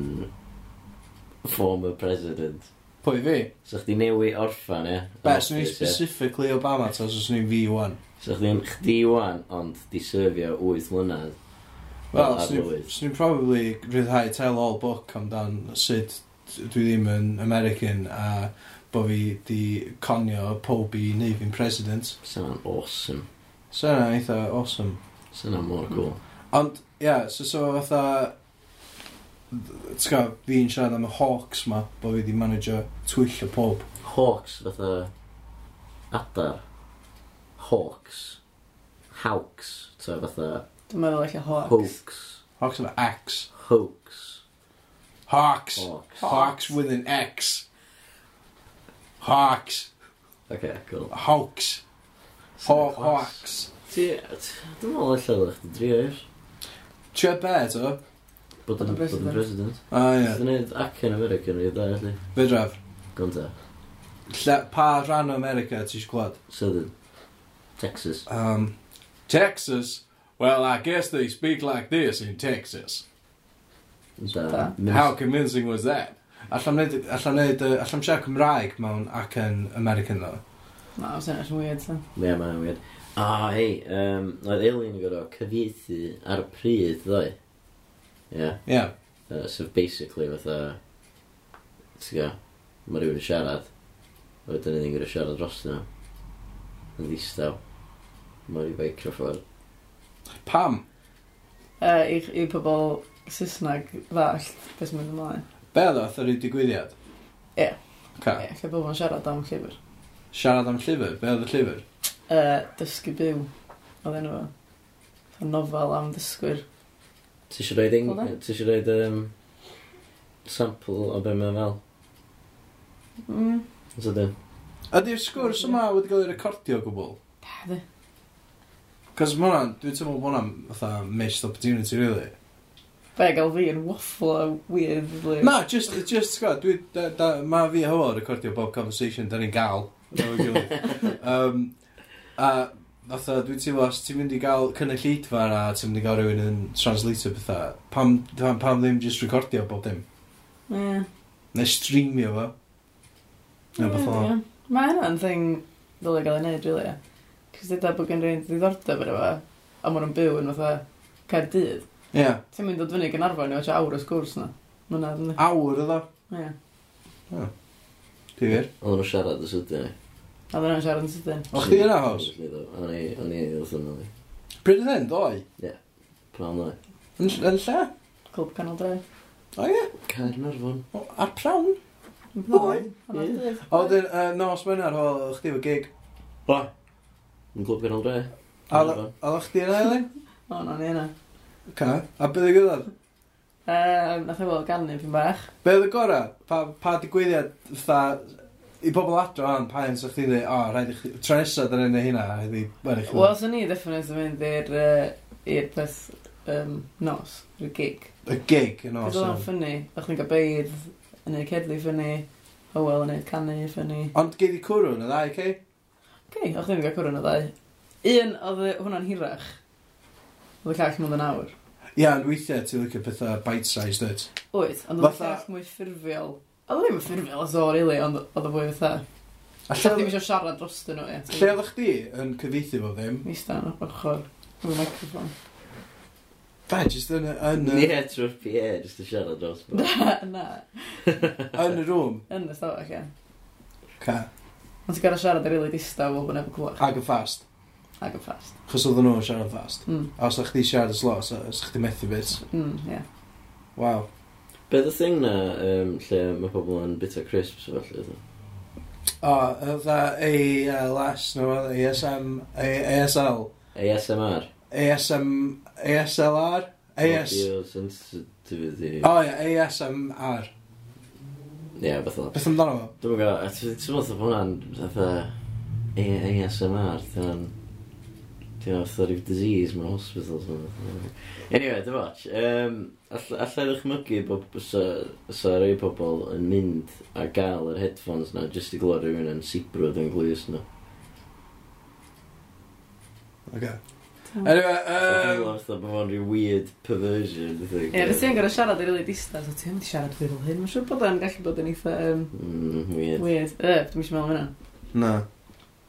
former president Pwy fi? So chdi newi orffan, ie? Be, swn i'n specifically Obama, ta, so swn i'n fi wan. So chdi'n chdi wan, ond di syrfio 8 mlynedd. Wel, swn i'n probably rhyddhau tell all book amdan sut dwi ddim yn American a bo fi di conio pob i neu fi'n president. Sa'n awesome. Sa'n eitha awesome. Sa'n mor cool. Ond, ie, yeah, so, so fatha, ti'n fi'n siarad am y Hawks ma, bo fi wedi manager twyll o pob. Hawks, fatha adar. Hawks. Hawks, ta fatha... Dwi'n meddwl eich Hawks. Hawks. Hawks of X. Hawks. Hawks. Hawks. Hawks with an X. Hawks. Okay, cool. Hawks. Haw Hawks. Dwi'n meddwl eich o'ch chi'n drio eich. Tria be, to? Bod yn president. O, ah, ie. Dwi'n neud ac yn America ni, da, allu. Fe draf. Gonta. Lle- Pa rhan o America ti eisiau clod? Southern. Texas. Um, Texas? Well, I guess they speak like this in Texas. Da. Da. How convincing was that? Allam neud, allam neud, uh, allam siarad Cymraeg mewn ac yn American ddo. Na, os sy'n weird, so. Ie, mae'n weird. A, hei, um, oedd Alien yn gorfod cyfieithu ar y pryd, ddoe. Ie. Ie. Uh, so basically fatha, ti'n go, mae rhywun yn siarad, a wedyn ni'n gwneud siarad dros nhw, yn ddistaw, mae rhywun microffon. Pam? Uh, I, I pobl Saesneg ddall, beth sy'n mynd ymlaen. Be ddoth yr ei digwyddiad? Ie. Ca. Ie, lle bobl yn siarad am llyfr. Siarad am llyfr? Be oedd y llyfr? Uh, dysgu byw, oedd enw fo. Nofel am ddysgwyr. Ti eisiau roed, ing... ti eisiau roed um, sample o be mae'n fel? Mm. So dyn. Ydy'r sgwrs yma wedi cael ei recordio gwbl? Da, Cos mae hwnna'n, dwi'n teimlo bod hwnna'n fatha missed opportunity, really. Fe gael fi yn waffle weird. Like. Na, just, just, gwrdd, dwi, da, da, ma fi a hwyl recordio bob conversation da ni'n gael. um, a Fatha, dwi'n teimlo, os ti'n mynd i gael cynnyllidfa na, ti'n mynd i gael rhywun yn translator pethau, pam, pam, pam ddim just recordio bob dim? Ie. Neu streamio fo. Neu beth o. Mae hynna'n thing ddylai gael ei wneud, really. Cys dyda bod gen rhywun ddiddordeb ar efo, a maen nhw'n byw yn fatha Caerdydd. Ie. Yeah. Ti'n mynd dod fyny gan arfer ni, oes awr o sgwrs na. Mwna, Awr, ydw? Ie. Di wir? O'n nhw siarad y sydyn ni. A ddyn nhw'n siarad yn sydyn. O chdi yna hos? O'n i, o'n i wrth yn ôl. Pryd yn hyn, doi? Ie. Pnawn doi. Yn yn lle? Clwb Canol Dre. O ie? Caernarfon. O, Ar prawn? Doi? Ie. O, dyn, nos mynar, hol, chdi fo gig. Ba? Yn Clwb Canol Dre. A ddech chdi yna, Elin? O, no, ni yna. Ca. A beth y gyda'r? Nath e fod ganu pyn bach. Beth y gorau? Pa, pa digwyddiad, fatha, I bobl adro am paen sa'ch chi'n dweud, o, rhaid i chi, tro nesaf dyn nhw'n hynna, rhaid i, rhaid i chi. Wel, so ni, definitely, yn mynd i'r uh, peth um, nos, i'r gig. Y gig, y nos. Cos o'n ffynnu, o'ch chi'n gael beidd yn ei cedlu ffynnu, Howell yn ei canu ffynnu. Ond gyd i cwrw yn y ddau, cei? Cei, o'ch ni'n gael cwrw yn y ddau. Un, oedd hwnna'n hirach. Oedd y call mynd yn awr. Ia, yeah, ond weithiau ti'n licio pethau bite-sized, dweud? Oed, ond oedd y call mwy ffurfiol. Oedd ddim yn ffurfiol as o, rili, ond oedd o fwy fatha. A lle ddim eisiau siarad dros nhw, ie. Lle oedd chdi yn cyfeithi fo ddim? Mis yn o'r ochr. Fy microfon. Be, jyst yn... yn Ni e trwy'r PA, jyst yn siarad dros bo. Na. Yn y rŵm? Yn y stafell, ie. Ca. Ond ti'n gorau siarad yr ili distaw fel bod nefod clywed. Ag yn fast. Ag yn fast. Chos oedden nhw'n siarad fast. Mm. A os ydych chi siarad y slo, os ydych chi methu bit. Mm, ie. Yeah. Waw. Beth y thing na um, lle mae pobl yn bita crisps felly? E? O, oedd e ALS, no, ASM, A ASL. ASMR. ASM, ASLR? AS... Sensitivity. O, ia, ASMR. Ie, beth o. Beth amdano fo? Dwi'n gwybod, a ti'n meddwl bod hwnna'n fatha ASMR, ti'n Ti'n meddwl, oedd rhyw disease mewn hospitals. Anyway, dy watch. Um, Alla, alla ddychmygu bod sa, sa rei pobl yn mynd a gael yr headphones na jyst i glod rhywun yn sibrwyd yn glwys nhw. Okay. Anyway, um... Dwi'n meddwl bod fo'n rhyw weird perversion. Ie, yeah, ti'n gorau siarad i rili distans, o ti'n mynd i siarad fi fel hyn. Mae'n siŵr bod o'n gallu bod yn eitha... Um, mm, weird. Weird. E, dwi'n eisiau meddwl hynna. Na.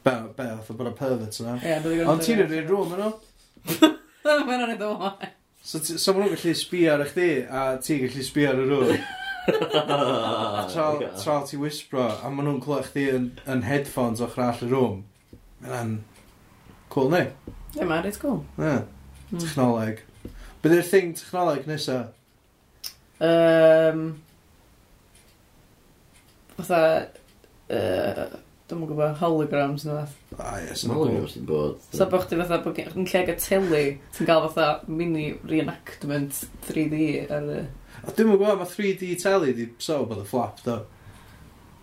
Be, be, oedd bod o'n pervert yna. Ie, dwi'n gorau... Ond ti'n rhywun rhwm yno? Mae'n o'n ei ddod So, ti- so maen nhw'n gallu sbio ar chdi, a ti'n gallu sbio ar y rŵ. Tra tra ti wisbro, a maen nhw'n clywed chdi yn, yn headphones o'ch rall y rŵm. Mae'n cool, ne? Ie, mae'n reit cool. Yeah. Mm. Technoleg. Bydd yw'r thing technoleg nesa. Um, fatha... Uh, Dwi'n mwyn gwybod, holograms neu fath. A ah, ie, sy'n gwybod sy'n bod. So bod chdi fatha, bod yn lle gael teli, ti'n cael fatha mini reenactment 3D ar y... A dwi'n mwyn gwybod, mae 3D teli di so bod y flap, do.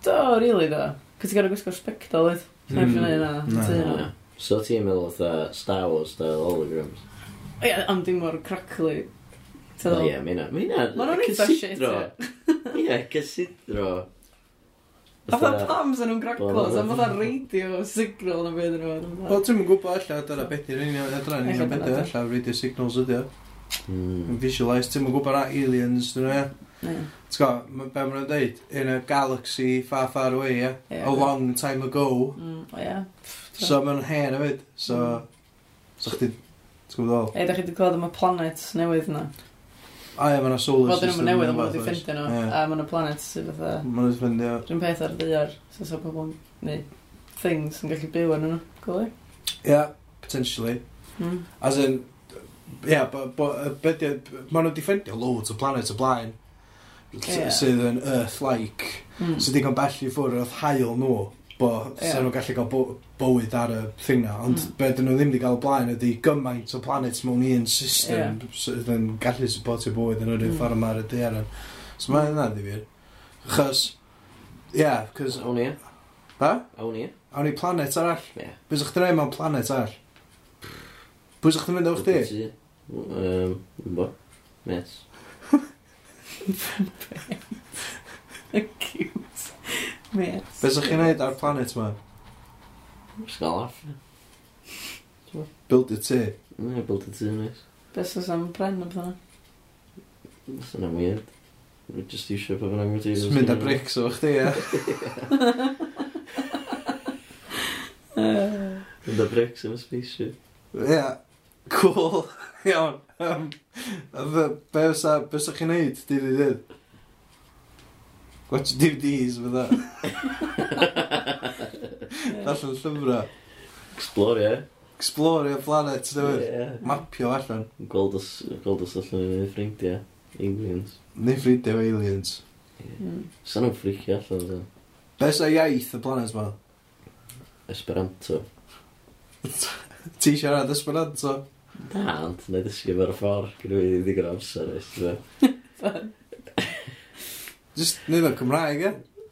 Do, really do. Cos ti'n gael gwisgo spectol, edd. Mm. Na, na. So ti'n meddwl fatha Star Wars style holograms? Ie, ond dim mor crackly. Ie, mae hynna... Mae hwnna'n eitha shit. Ie, cysidro. Fatha pam sa'n nhw'n graclos, am fatha radio signal na beth yn nhw. Wel, ti'n gwybod allan, dyna beth i'r union, adran, ni'n beth i'r allan, radio signals ydi o. Mm. Visualize, ti'n gwybod na aliens, dyn nhw, ie. T'w go, be ma'n dweud, in a galaxy far, far away, ie. yeah, a long time ago. Mm, o, ie. So ma'n hen hefyd, so... Mm. So chdi, ti'n gwybod o? E, da chi wedi clywed am y planet newydd na? A ie, mae'na solar system. Wel, dyn nhw'n newydd, ond bod wedi ffrindio nhw. A mae'na planet sydd fatha... Mae'n wedi ffrindio. Rwy'n peth ar ddiar, sy'n so pobl neu things yn gallu byw yn nhw. Cool, Ie, potentially. Mm. As in, ie, yeah, maen nhw'n defendio loads o planet o blaen yeah. sydd yn Earth-like, mm. sydd so, digon bell i ffwrdd o'r hael nhw bo, yeah. nhw'n gallu cael bywyd ar y thing na, ond mm. be dyn nhw ddim wedi cael blaen ydy gymaint o planets mewn un system yeah. sydd yn gallu supportio bywyd yn yr un mm. ffordd yma'r y daeran. So mae yna ddifir Chos, ie, yeah, cos... Awn ni. Ba? Awn ni. Awn i planet arall. Yeah. Bys o'ch dynau mewn planet arall? Bwys o'ch dynau mynd o'ch di? Um, bo. Met. Cute. Mate. Be sa'ch chi'n neud ar planet ma? Sgol off. Build y tu. Ie, build y tu, nice. Beth oes am bren am hwnna? That's yna weird. Rwy'n just eisiau pa fynnag wedi... Just mynd â bricks o chdi, ie. Mynd â bricks yn y spaceship. Ie. Cool. Iawn. Um, be fysa chi'n neud, dydd i dydd? Watch DVDs, fydda. Darllen llyfrau. Explore, ie. Explorio planet, newydd. Ie, ie. Mapio allan. Gweld os, gweld os allan ni neu ffrindiau. Aliens. Neu ffrindiau o aliens. Mm. Sa'n nhw'n ffricio allan, dda. Be sa iaith y planet ma? Esperanto. Ti siarad Esperanto? Na, ond na ddysgu fo'r ffordd. gyda fi ddigon amser, eithaf. Just nid o'n Cymraeg, e?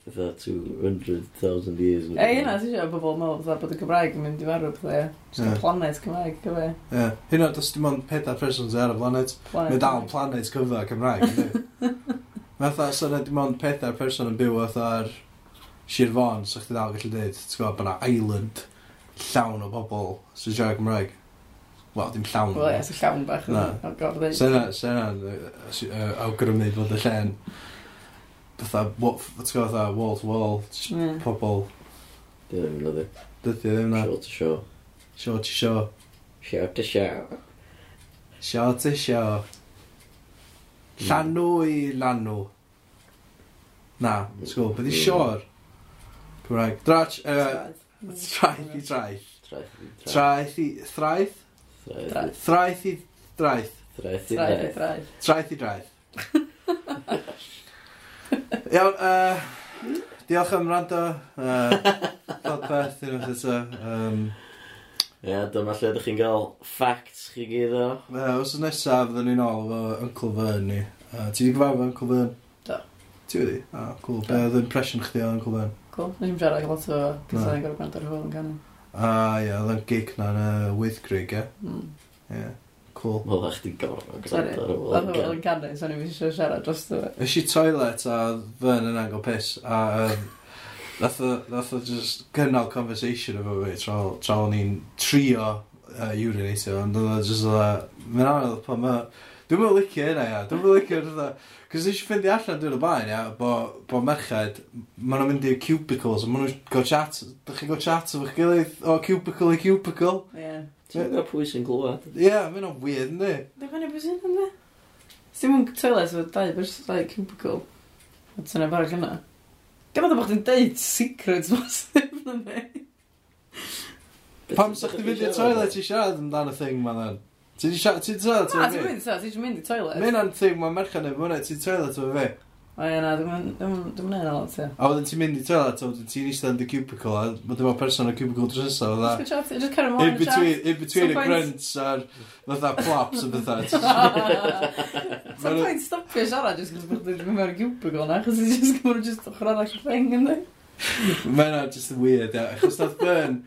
Fytha 200,000 years. E, yna, ti'n siarad bobl mwl, fytha bod y Cymraeg yn mynd i farw, pethau. e. Just yeah. planet Cymraeg, cyfe. Ie. Hyn o'n, dos dim ond pedair person sy'n ar y planet. Planet. Mae dal planet cyfa Cymraeg, ynddi. Mae fatha, so na dim ond pedair person yn byw fatha'r Sir Fon, so chdi dal gallu dweud, ti'n gwybod, bod island llawn o bobl sy'n siarad Cymraeg. Wel, dim llawn. Wel, ie, sy'n llawn bach. Na. Sena, sena, awgrymu fod y llen fatha, fatha, fatha, wall to wall, yeah. pobl. Dwi ddim yn dod. Dydw i ddim na. Show to show. Show to show. Show to show. Show to show. Hmm. Llanw hmm. i lanw. Na, sgol, beth i sior? Cymraeg. Drach, uh, traeth i traeth. Traeth i thraeth? Thraeth i draeth. Traeth i traeth. Traeth i draeth. Iawn, uh, diolch am rando. Uh, Podpeth, un o'r eto. Um, Ie, yeah, dyma lle ydych chi'n cael facts chi gyd o. Ie, uh, os y nesaf, fydden ni'n ôl efo Uncle Vern ni. Uh, ti wedi gyfarfod Uncle Vern? Da. Ti wedi? Ah, cool. Be oedd impression chdi o Uncle Vern? Cool. Nes i'n siarad lot o gyda'n gorau gwrando ar hwyl yn canu. Ah, ie, oedd yn gig na'n uh, Wythgrig, ie? Mm. Ie. Yeah. Cool. Wel, da chdi gorfod gwrando ar ôl. Oedd yn canu, so ni'n eisiau siarad dros dwi. Ys i toilet a fy'n yn ango piss a um, nath o just gynnal conversation efo fi tra, tra o'n i'n trio uh, urinatio, ond oedd o just oedd, mae'n anodd pan ma dwi'n mynd licio hynna ia, dwi'n mynd licio hynna, cos eisiau ffindi allan dwi'n y bain ia, bo, bo merched, maen nhw'n mynd i'r cubicles, a maen nhw'n go chat, dych chi'n go chat efo'ch gilydd o cubicle i cubicle. Yeah. Ti'n gwybod pwy sy'n glwad? Ie, yeah, mae'n o'n weird, ynddi? Dwi'n gwneud pwy sy'n ynddi? Ti'n mwyn toilet efo dau bers, dau cubicle. A ti'n ei barach yna. Dwi'n meddwl bod chdi'n deud secrets bosib, ynddi? Pam sa'ch di fynd i'r toilet i siarad amdano thing ma ddan? Ti'n siarad, ti'n siarad? Na, ti'n mynd, ti'n mynd i toilet. Mae'n an thing ma merchan efo hwnna, ti'n toilet efo fi. O ie, na, dwi'n mynd a lot, ie. A wedyn ti'n mynd i toilet, a wedyn ti'n eistedd yn the cubicle, a mae dyma person y cubicle drws nesa, fatha... Just carry on, In between y grunts a'r fatha plops yn fatha. Sa'n pwynt stopio siarad, just gwrs bod dwi'n mynd cubicle na, achos ti'n just gwybod just ochr arall y thing, ynddi? Mae yna just yn weird, ie. Achos dath burn...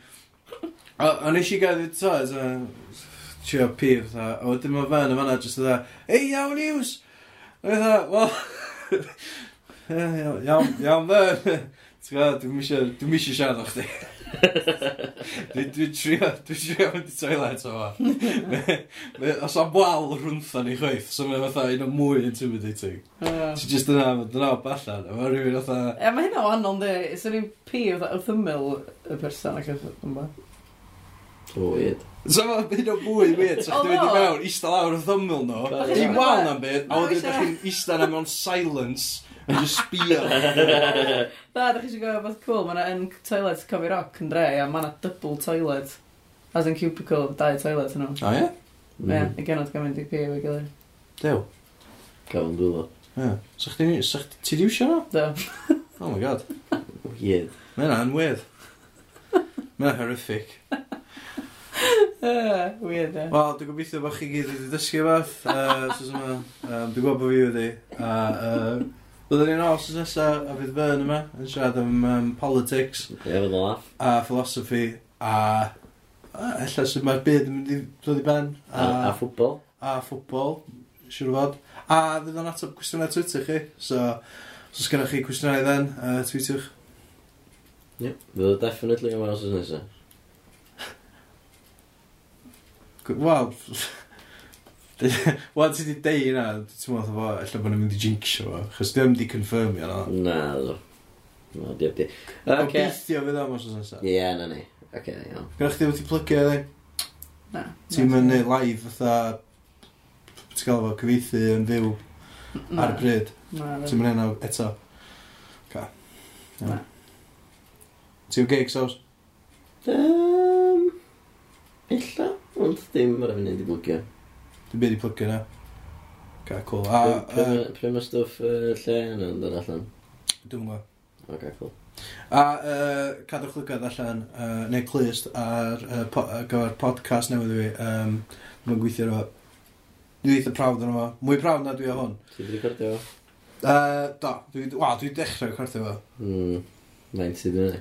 A nes i gael i'r toilet, a... Trio pif, fatha. A wedyn mae fan yma, just fatha, Ei, iawn, Iws! A fatha, well, Iawn, iawn, iawn, Ti'n gwybod, dwi'n misio, dwi'n misio siarad o chdi. Dwi'n dwi trio, dwi'n trio mynd i toilet o fa. Os am wal rwntha ni chweith, so mae'n fatha un o mwy intimidating. Ti'n just yna, dyna o ballan, a mae rhywun fatha... E, mae hynna o anon de, sy'n ni'n pi o ymyl y person ac yn ba. So weird. So mae'n byd o bwy weird, so chdi wedi mewn, eista lawr o ddyml nhw, dim wal na'n byd, a wedyn ydych chi'n eista na mewn silence, yn just sbio. Da, ydych chi eisiau gwybod beth cool, mae'na yn toilet cofi rock yn dre, a mae'na double toilet, as in cubicle, dau toilet nhw. O ie? Ie, mm. i genod gofyn i pi o'i gilydd. Dew. Gafon dwylo. Ie. So chdi, so chdi, ti di wsio nhw? Da. Oh my god. Weird. Mae'n anwedd. Mae'n horrific. Uh, weird, eh? Wel, dwi'n gobeithio bod chi gyd wedi dysgu fath. Uh, yma, um, dwi'n gwybod bod fi wedi. A, uh, Byddwn ni'n ôl sy'n nesaf a fydd Fern yma yn siarad am um, politics Ie, fydd o'n laff a philosophy a ella sydd mae'r byd yn mynd i ddod i ben A, a ffwbol a ffwbol, siwr o fod. A fydd o'n ateb cwestiynau Twitter chi, so os oes gennych chi cwestiynau i dden, uh, tweetiwch. Ie, fydd o definitely yma os ys nesaf Wel... Wel, ti di deu yna, ti'n meddwl fo, ella bod nhw'n mynd i jinxio fo, chos ddim di confirmio na. Na, ddo. No, diolch di. O, beithio fydd am os oes nesaf. Ie, na ni. Ok, iawn. Gwneud chdi wedi plygio, ddi? Na. Ti'n mynd neud live, fatha, ti'n gael fo, cyfeithi yn fyw ar y bryd. Na, Ti'n mynd enw eto. Ca. Na. Ti'n gig, sos? Um, Illa, ond dim ar y funud i blygio. Dwi'n byd i plygio na. Ca, cool. A, Pryd- Pryd pryd mae stwff yy, lle yna yn dod allan? Dwi'n gwybod. O, cool. A uh, cadwch lygad allan, uh, neu clust, ar uh, po ar gyfer podcast newydd i fi. Um, Mae'n gweithio efo. Dwi'n eitha prawd yn efo. Mwy prawd na dwi o hwn. Ti wedi recordio fo? Uh, do, dwi, wa, dwi dechrau cortio efo. Hmm, Mae'n ti ei.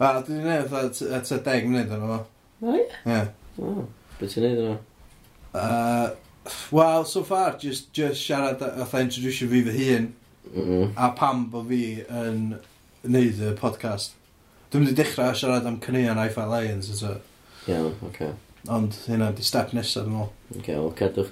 Wel, dwi'n neud fatha t- a tua munud yn efo. O, ie? Ie. Hmm. Oh, beth ti'n neud yna? Uh, Wel, so far, just, just siarad a introducio fi fy hun mm -mm. a pam bod fi yn neud y podcast. Dwi'n mynd i dechrau siarad am cynnion a Lions eto. Iawn, yeah, oce. Okay. Ond hynna di step nesaf, dwi'n meddwl. Oce, okay, wel, cadwch